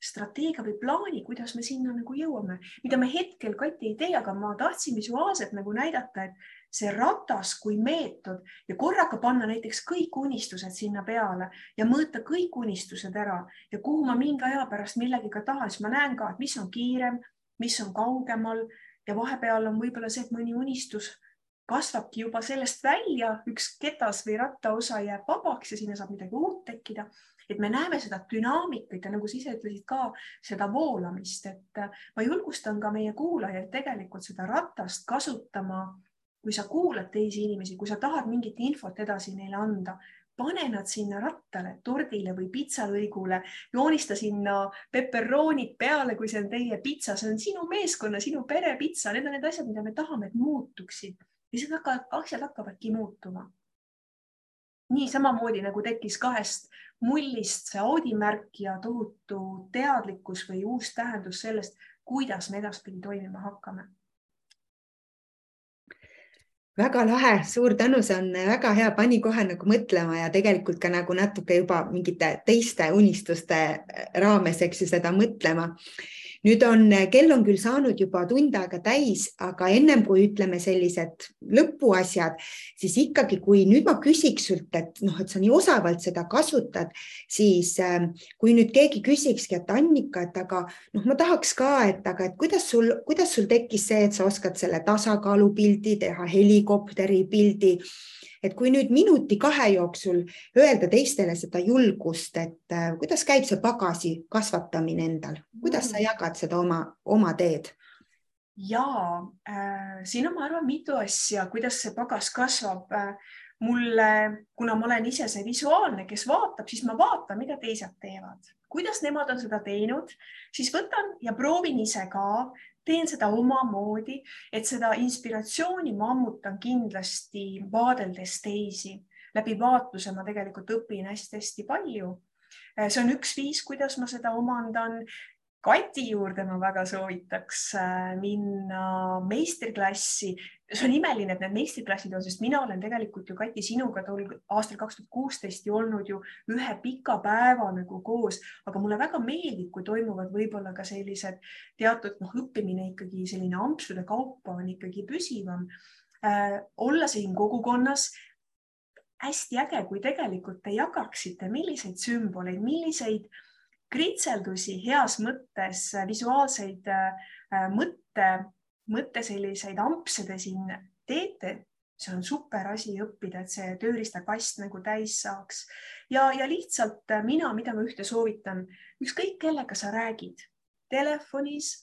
S2: strateegia või plaani, kuidas me sinna nagu jõuame, mida me hetkel Kati ei tee, aga ma tahtsin visuaalselt nagu näidata, et see ratas kui meetod ja korraga panna näiteks kõik unistused sinna peale ja mõõta kõik unistused ära ja kuhu ma mingi aja pärast millegiga tahan, siis ma näen ka, et mis on kiirem, mis on kaugemal ja vahepeal on võib-olla see, et mõni unistus kasvabki juba sellest välja, üks ketas või rattaosa jääb vabaks ja sinna saab midagi uut tekkida et me näeme seda dünaamikat ja nagu sa ise ütlesid ka seda voolamist, et ma julgustan ka meie kuulajaid tegelikult seda ratast kasutama. Kui sa kuulad teisi inimesi, kui sa tahad mingit infot edasi neile anda, pane nad sinna rattale, tordile või pitsalõigule, joonista sinna peperoonid peale, kui see on teie pitsa, see on sinu meeskonna, sinu pere pitsa, need on need asjad, mida me tahame, et muutuksid siis hakkavad, asjad hakkavadki muutuma. nii samamoodi nagu tekkis kahest mullist see audimärk ja tohutu teadlikkus või uus tähendus sellest, kuidas me edaspidi toimima hakkame
S1: väga lahe, suur tänu, see on väga hea, pani kohe nagu mõtlema ja tegelikult ka nagu natuke juba mingite teiste unistuste raames, eks ju, seda mõtlema nüüd on, kell on küll saanud juba tund aega täis, aga ennem kui ütleme sellised lõpuasjad, siis ikkagi, kui nüüd ma küsiks sult, et noh, et sa nii osavalt seda kasutad, siis äh, kui nüüd keegi küsikski, et Annika, et aga noh, ma tahaks ka, et aga et kuidas sul, kuidas sul tekkis see, et sa oskad selle tasakaalupildi teha, helikopteri pildi et kui nüüd minuti-kahe jooksul öelda teistele seda julgust, et äh, kuidas käib see pagasi kasvatamine endal, kuidas sa mm. jagad seda oma, oma teed?
S2: ja äh, siin on, ma arvan, mitu asja, kuidas see pagas kasvab äh, mulle, kuna ma olen ise see visuaalne, kes vaatab, siis ma vaatan, mida teised teevad, kuidas nemad on seda teinud, siis võtan ja proovin ise ka teen seda omamoodi, et seda inspiratsiooni ma ammutan kindlasti vaadeldes teisi. läbi vaatluse ma tegelikult õpin hästi-hästi palju. see on üks viis, kuidas ma seda omandan. Kati juurde ma väga soovitaks äh, minna meistriklassi. see on imeline, et need meistriklassid on, sest mina olen tegelikult ju Kati sinuga tol aastal kaks tuhat kuusteist ju olnud ju ühe pika päeva nagu koos, aga mulle väga meeldib, kui toimuvad võib-olla ka sellised teatud noh, õppimine ikkagi selline ampsude kaupa on ikkagi püsivam äh,. olla siin kogukonnas hästi äge, kui tegelikult te jagaksite, milliseid sümboleid, milliseid äh, kritseldusi heas mõttes, visuaalseid äh, mõtte, mõtte selliseid ampse te siin teete, see on super asi õppida, et see tööriistakast nagu täis saaks. Ja, ja lihtsalt äh, mina, mida ma ühte soovitan, ükskõik kellega sa räägid, telefonis,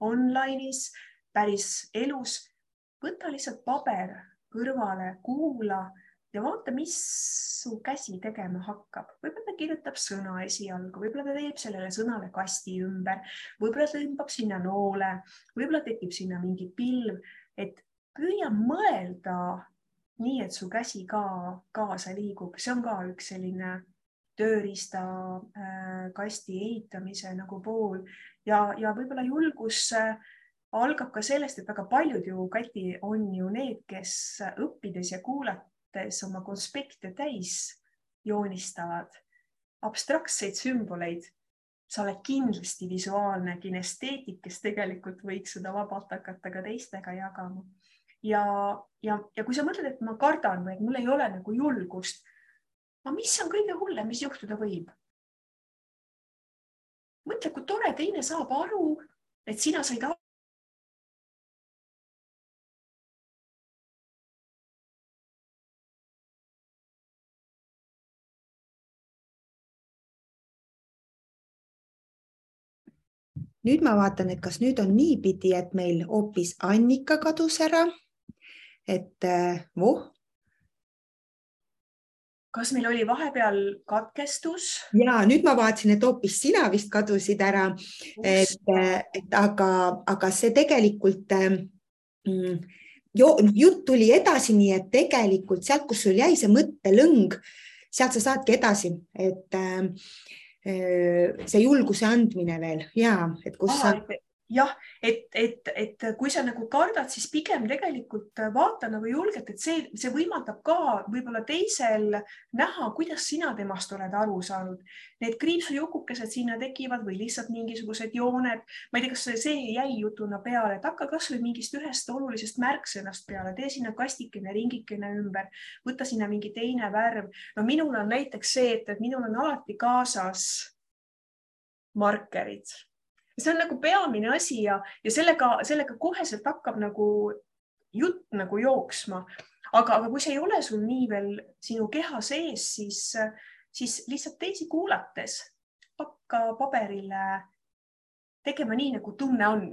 S2: online'is, päris elus, võta lihtsalt paber kõrvale, kuula ja vaata, mis su käsi tegema hakkab. võib-olla ta kirjutab sõna esialgu, võib-olla ta teeb sellele sõnale kasti ümber, võib-olla tõmbab sinna noole, võib-olla tekib sinna mingi pilv, et püüa mõelda nii, et su käsi ka kaasa liigub, see on ka üks selline tööriistakasti äh, ehitamise nagu pool. Ja, ja võib-olla julgus äh, algab ka sellest, et väga paljud ju, Kati, on ju need, kes õppides ja kuulates võttes oma konspekte täis joonistavad abstraktseid sümboleid, sa oled kindlasti visuaalne kinesteetik, kes tegelikult võiks seda vabalt hakata ka teistega jagama. ja, ja, ja kui sa mõtled, et ma kardan või et mul ei ole nagu julgust, no mis on kõige hullem, mis juhtuda võib? mõtle, kui tore teine saab aru, et sina said
S1: nüüd ma vaatan, et kas nüüd on niipidi, et meil hoopis Annika kadus ära. et äh, voh.
S2: kas meil oli vahepeal katkestus?
S1: ja nüüd ma vaatasin, et hoopis sina vist kadusid ära. et, äh, et aga, aga see tegelikult äh, mm, jutt tuli edasi, nii et tegelikult sealt, kus sul jäi see mõttelõng, sealt sa saadki edasi, et äh, see julguse andmine veel ja et kus Aha,
S2: sa jah, et, et, et kui sa nagu kardad, siis pigem tegelikult vaata nagu julgelt, et see, see võimaldab ka võib-olla teisel näha, kuidas sina temast oled aru saanud. Need kriipsujukukesed sinna tekivad või lihtsalt mingisugused jooned, ma ei tea, kas see jäi jutuna peale, et hakka kasvõi mingist ühest olulisest märksõnast peale, tee sinna kastikene, ringikene ümber, võta sinna mingi teine värv. no minul on näiteks see, et, minul on alati kaasas markerid see on nagu peamine asi ja, ja sellega, sellega koheselt hakkab nagu jutt nagu jooksma. aga, aga kui see ei ole sul nii veel sinu keha sees, siis, siis lihtsalt teisi kuulates hakka paberile tegema nii, nagu tunne on.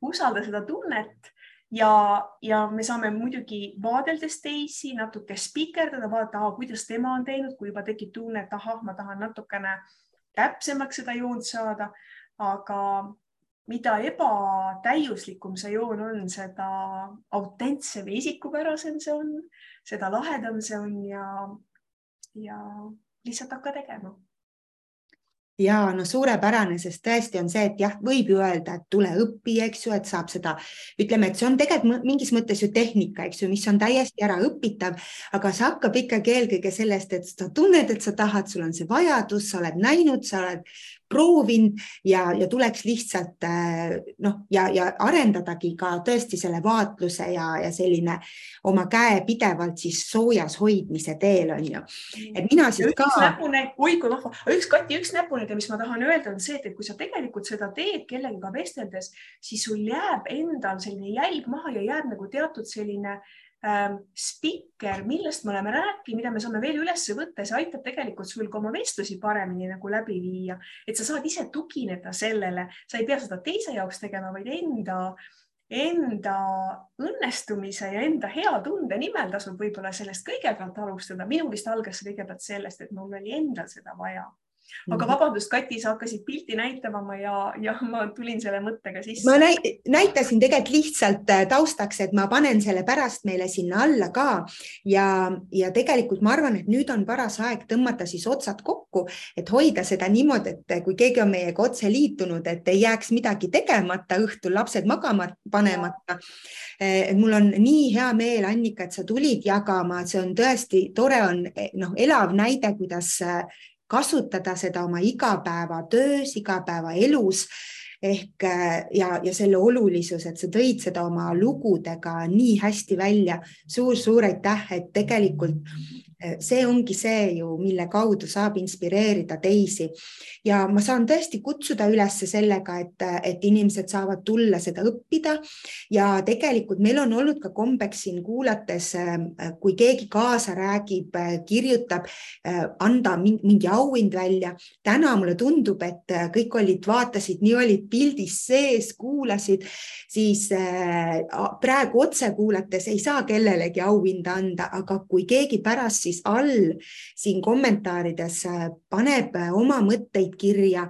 S2: usalda seda tunnet ja, ja me saame muidugi vaadeldes teisi natuke spikerdada, vaadata, kuidas tema on teinud, kui juba tekib tunne, et ahah, ma tahan natukene täpsemaks seda joont saada, aga mida ebatäiuslikum see joon on, seda autentsem ja isikupärasem see on, seda lahedam see on ja, ja lihtsalt hakka tegema.
S1: Ja no suurepärane, sest tõesti on see, et jah, võib ju öelda, et tule õpi, eks ju, et saab seda, ütleme, et see on tegelikult mingis mõttes ju tehnika, eks ju, mis on täiesti äraõpitav, aga see hakkab ikkagi eelkõige sellest, et sa tunned, et sa tahad, sul on see vajadus, sa oled näinud, sa oled proovinud ja, ja tuleks lihtsalt äh, noh, ja, ja arendadagi ka tõesti selle vaatluse ja, ja selline oma käe pidevalt siis soojas hoidmise teel on ju. et mina siis ka.
S2: oi kui vahva, üks Kati, üks näpunäide, mis ma tahan öelda, on see, et kui sa tegelikult seda teed kellegagi vesteldes, siis sul jääb endal selline jälg maha ja jääb nagu teatud selline äh, spikker, millest me oleme rääkinud, mida me saame veel üles võtta, see aitab tegelikult sul ka oma vestlusi paremini nagu läbi viia, et sa saad ise tugineda sellele, sa ei pea seda teise jaoks tegema, vaid enda, enda õnnestumise ja enda hea tunde nimel tasub võib-olla sellest kõigepealt alustada. minul vist algas see kõigepealt sellest, et mul oli endal seda vaja aga mhm. vabandust, Kati, sa hakkasid pilti näitama ja, ja ma tulin selle mõttega sisse.
S1: ma näitasin tegelikult lihtsalt äh, taustaks, et ma panen selle pärast meile sinna alla ka ja, ja tegelikult ma arvan, et nüüd on paras aeg tõmmata siis otsad kokku, et hoida seda niimoodi, et kui keegi on meiega otse liitunud, et ei jääks midagi tegemata õhtul, lapsed magama panemata. Äh, mul on nii hea meel, Annika, et sa tulid jagama, see on tõesti tore, on noh, elav näide, kuidas äh, kasutada seda oma igapäevatöös, igapäevaelus ehk ja, ja selle olulisus, et sa tõid seda oma lugudega nii hästi välja suur,. suur-suur aitäh, et tegelikult see ongi see ju, mille kaudu saab inspireerida teisi. Ja ma saan tõesti kutsuda üles sellega, et, et inimesed saavad tulla seda õppida. Ja tegelikult meil on olnud ka kombeks siin kuulates, kui keegi kaasa räägib, kirjutab, anda mingi auhind välja. täna mulle tundub, et kõik olid, vaatasid, nii olid pildis sees, kuulasid, siis praegu otse kuulates ei saa kellelegi auhinda anda, aga kui keegi pärast siis all siin kommentaarides äh, paneb äh, oma mõtteid kirja,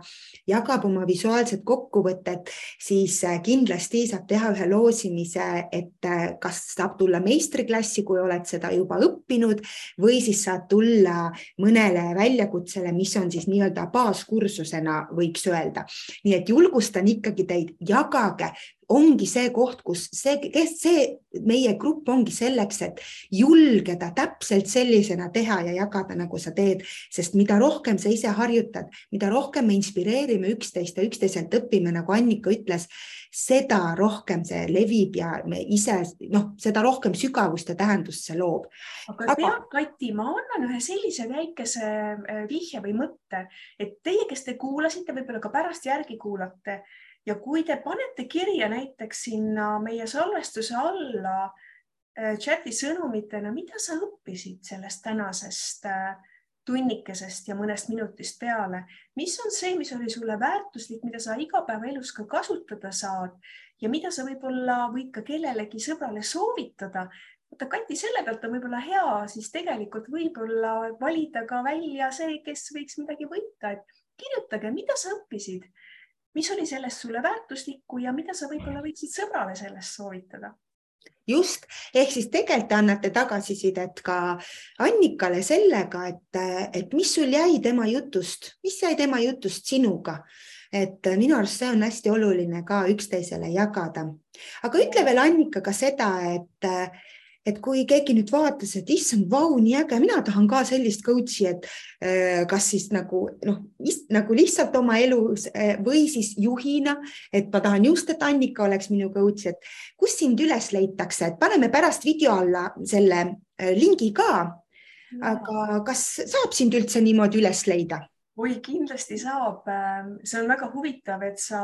S1: jagab oma visuaalset kokkuvõtet, siis äh, kindlasti saab teha ühe loosimise, et kas saab tulla meistriklassi, kui oled seda juba õppinud või siis saad tulla mõnele väljakutsele, mis on siis nii-öelda baaskursusena, võiks öelda. nii et julgustan ikkagi teid, jagage, ongi see koht, kus see, kes see meie grupp ongi selleks, et julgeda täpselt sellisena teha ja jagada, nagu sa teed, sest mida rohkem sa ise harjutad, mida rohkem me inspireerime üksteist ja üksteiselt õpime, nagu Annika ütles, seda rohkem see levib ja me ise noh, seda rohkem sügavust ja tähendust see loob.
S2: aga tead, Kati, ma annan ühe sellise väikese äh, vihje või mõtte, et teie, kes te kuulasite, võib-olla ka pärast järgi kuulate ja kui te panete kirja näiteks sinna meie salvestuse alla äh, chati sõnumitena, mida sa õppisid sellest tänasest äh, tunnikesest ja mõnest minutist peale, mis on see, mis oli sulle väärtuslik, mida sa igapäevaelus ka kasutada saad ja mida sa võib-olla võid ka kellelegi sõbrale soovitada. vaata, Kati, selle pealt on võib-olla hea siis tegelikult võib-olla valida ka välja see, kes võiks midagi võita, et kirjutage, mida sa õppisid mis oli sellest sulle väärtuslikku ja mida sa võib-olla võiksid sõbrale sellest soovitada?
S1: just, ehk siis tegelikult te annate tagasisidet ka Annikale sellega, et, et mis sul jäi tema jutust, mis jäi tema jutust sinuga, et minu arust see on hästi oluline ka üksteisele jagada. aga ütle veel Annika ka seda, et et kui keegi nüüd vaatas, et issand, vau, nii äge, mina tahan ka sellist coach'i, et äh, kas siis nagu noh, nagu lihtsalt oma elus äh, või siis juhina, et ma tahan just, et Annika oleks minu coach, et kus sind üles leitakse, et paneme pärast video alla selle äh, lingi ka. aga kas saab sind üldse niimoodi üles leida?
S2: Oi, kindlasti saab. see on väga huvitav, et sa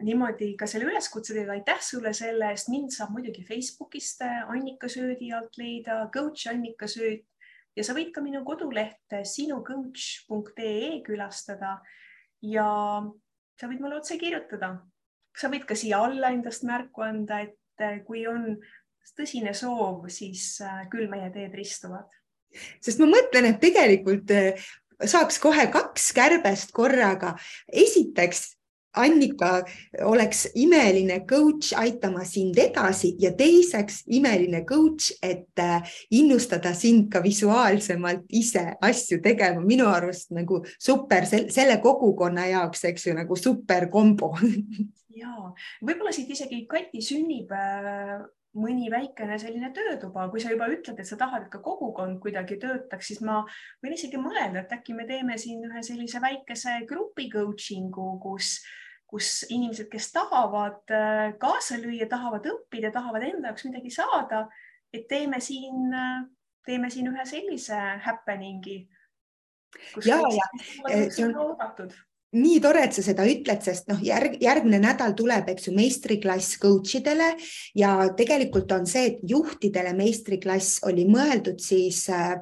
S2: niimoodi ka selle üleskutse teed. aitäh sulle selle eest. mind saab muidugi Facebookist Annika Söödi alt leida, coach Annika Sööt ja sa võid ka minu kodulehte sinucoach.ee külastada ja sa võid mulle otse kirjutada. sa võid ka siia alla endast märku anda, et kui on tõsine soov, siis küll meie teed ristuvad
S1: sest ma mõtlen, et tegelikult saaks kohe kaks kärbest korraga. esiteks Annika oleks imeline coach aitama sind edasi ja teiseks imeline coach, et eh, innustada sind ka visuaalsemalt ise asju tegema. minu arust nagu super selle kogukonna jaoks, eks ju, nagu super kombo
S2: ja võib-olla siit isegi Kati sünnipäev mõni väikene selline töötuba, kui sa juba ütled, et sa tahad, et ka kogukond kuidagi töötaks, siis ma võin isegi mõelda, et äkki me teeme siin ühe sellise väikese grupi coaching'u, kus, kus inimesed, kes tahavad äh, kaasa lüüa, tahavad õppida, tahavad enda jaoks midagi saada, et teeme siin, teeme siin ühe sellise happening'i.
S1: ja, ja see on oodatud nii tore, et sa seda ütled, sest noh, järg, järgmine nädal tuleb, eks ju, meistriklass coach idele ja tegelikult on see, et juhtidele meistriklass oli mõeldud siis äh,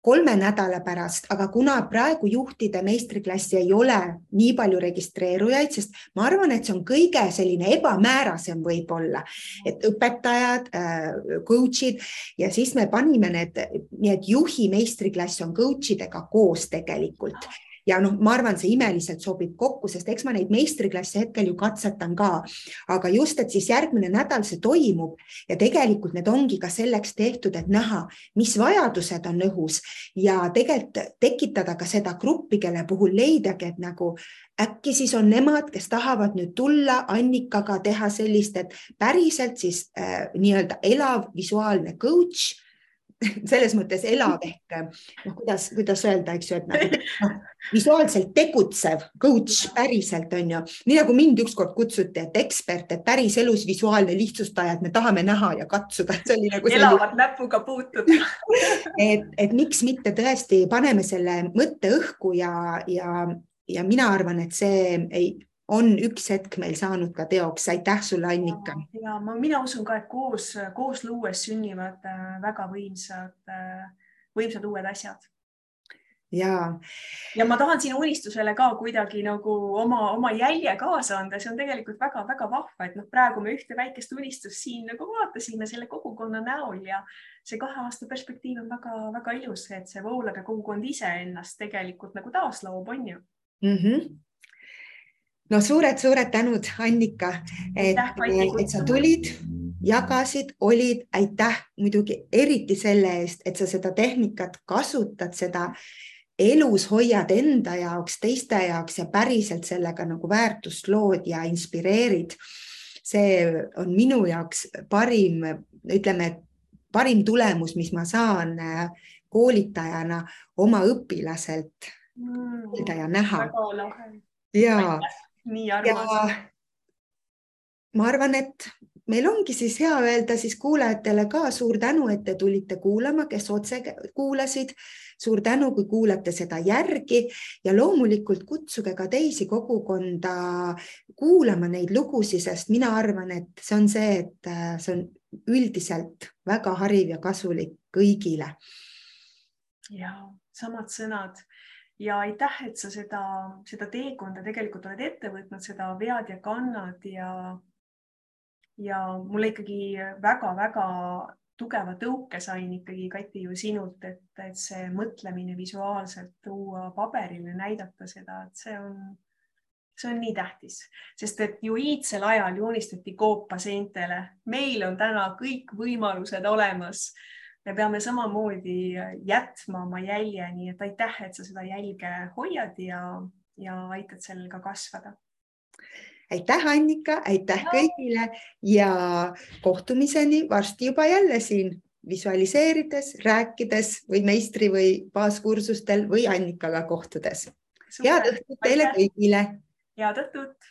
S1: kolme nädala pärast, aga kuna praegu juhtide meistriklassi ei ole nii palju registreerujaid, sest ma arvan, et see on kõige selline ebamäärasem võib-olla, et õpetajad, äh, coach'id ja siis me panime need, nii et juhi meistriklass on coach idega koos tegelikult ja noh, ma arvan, see imeliselt sobib kokku, sest eks ma neid meistriklasse hetkel ju katsetan ka, aga just, et siis järgmine nädal see toimub ja tegelikult need ongi ka selleks tehtud, et näha, mis vajadused on õhus. Ja tegelikult tekitada ka seda gruppi, kelle puhul leidagi, et nagu äkki siis on nemad, kes tahavad nüüd tulla Annikaga teha sellist, et päriselt siis äh, nii-öelda elav visuaalne coach selles mõttes elav ehk noh, kuidas, kuidas öelda, eks ju, et nagu noh, visuaalselt tegutsev coach päriselt on ju, nii nagu mind ükskord kutsuti, et ekspert, et päriselus visuaalne lihtsustaja, et me tahame näha ja katsuda, et see oli nagu.
S2: elavad näpuga puutuda
S1: et, et miks mitte tõesti paneme selle mõtte õhku ja, ja, ja mina arvan, et see ei on üks hetk meil saanud ka teoks. aitäh sulle, Annika.
S2: ja ma, mina usun ka, et koos, koos luues sünnivad äh, väga võimsad, äh, võimsad uued asjad.
S1: ja,
S2: ja ma tahan sinu unistusele ka kuidagi nagu oma, oma jälje kaasa anda, see on tegelikult väga-väga vahva, et noh, praegu me ühte väikest unistust siin nagu vaatasime selle kogukonna näol ja see kahe aasta perspektiiv on väga-väga ilus, et see voolage kogukond iseennast tegelikult nagu taasloob, on ju
S1: mm. -hmm no suured-suured tänud, Annika, et, et sa tulid, jagasid, olid, aitäh muidugi eriti selle eest, et sa seda tehnikat kasutad, seda elus hoiad enda jaoks, teiste jaoks ja päriselt sellega nagu väärtust lood ja inspireerid. see on minu jaoks parim, ütleme, parim tulemus, mis ma saan äh, koolitajana oma õpilaselt mm, ja näha. ja aitäh
S2: nii armas.
S1: ma arvan, et meil ongi siis hea öelda siis kuulajatele ka suur tänu, et te tulite kuulama, kes otse kuulasid. suur tänu, kui kuulate seda järgi ja loomulikult kutsuge ka teisi kogukonda kuulama neid lugusid, sest mina arvan, et see on see, et äh, see on üldiselt väga hariv ja kasulik kõigile.
S2: ja samad sõnad ja aitäh, et sa seda, seda teekonda tegelikult oled ette võtnud, seda vead ja kannad ja, ja mulle ikkagi väga-väga tugeva tõuke sain ikkagi, Kati, ju sinult, et, et see mõtlemine visuaalselt tuua paberile, näidata seda, et see on, see on nii tähtis, sest et ju iidsel ajal joonistati koopa seintele. meil on täna kõik võimalused olemas me peame samamoodi jätma oma jälje, nii et aitäh, et sa seda jälge hoiad ja, ja aitad sellel ka kasvada.
S1: aitäh, Annika, aitäh no. kõigile ja kohtumiseni varsti juba jälle siin visualiseerides, rääkides või meistri või baaskursustel või Annikaga kohtudes. head õhtut teile kõigile.
S2: head õhtut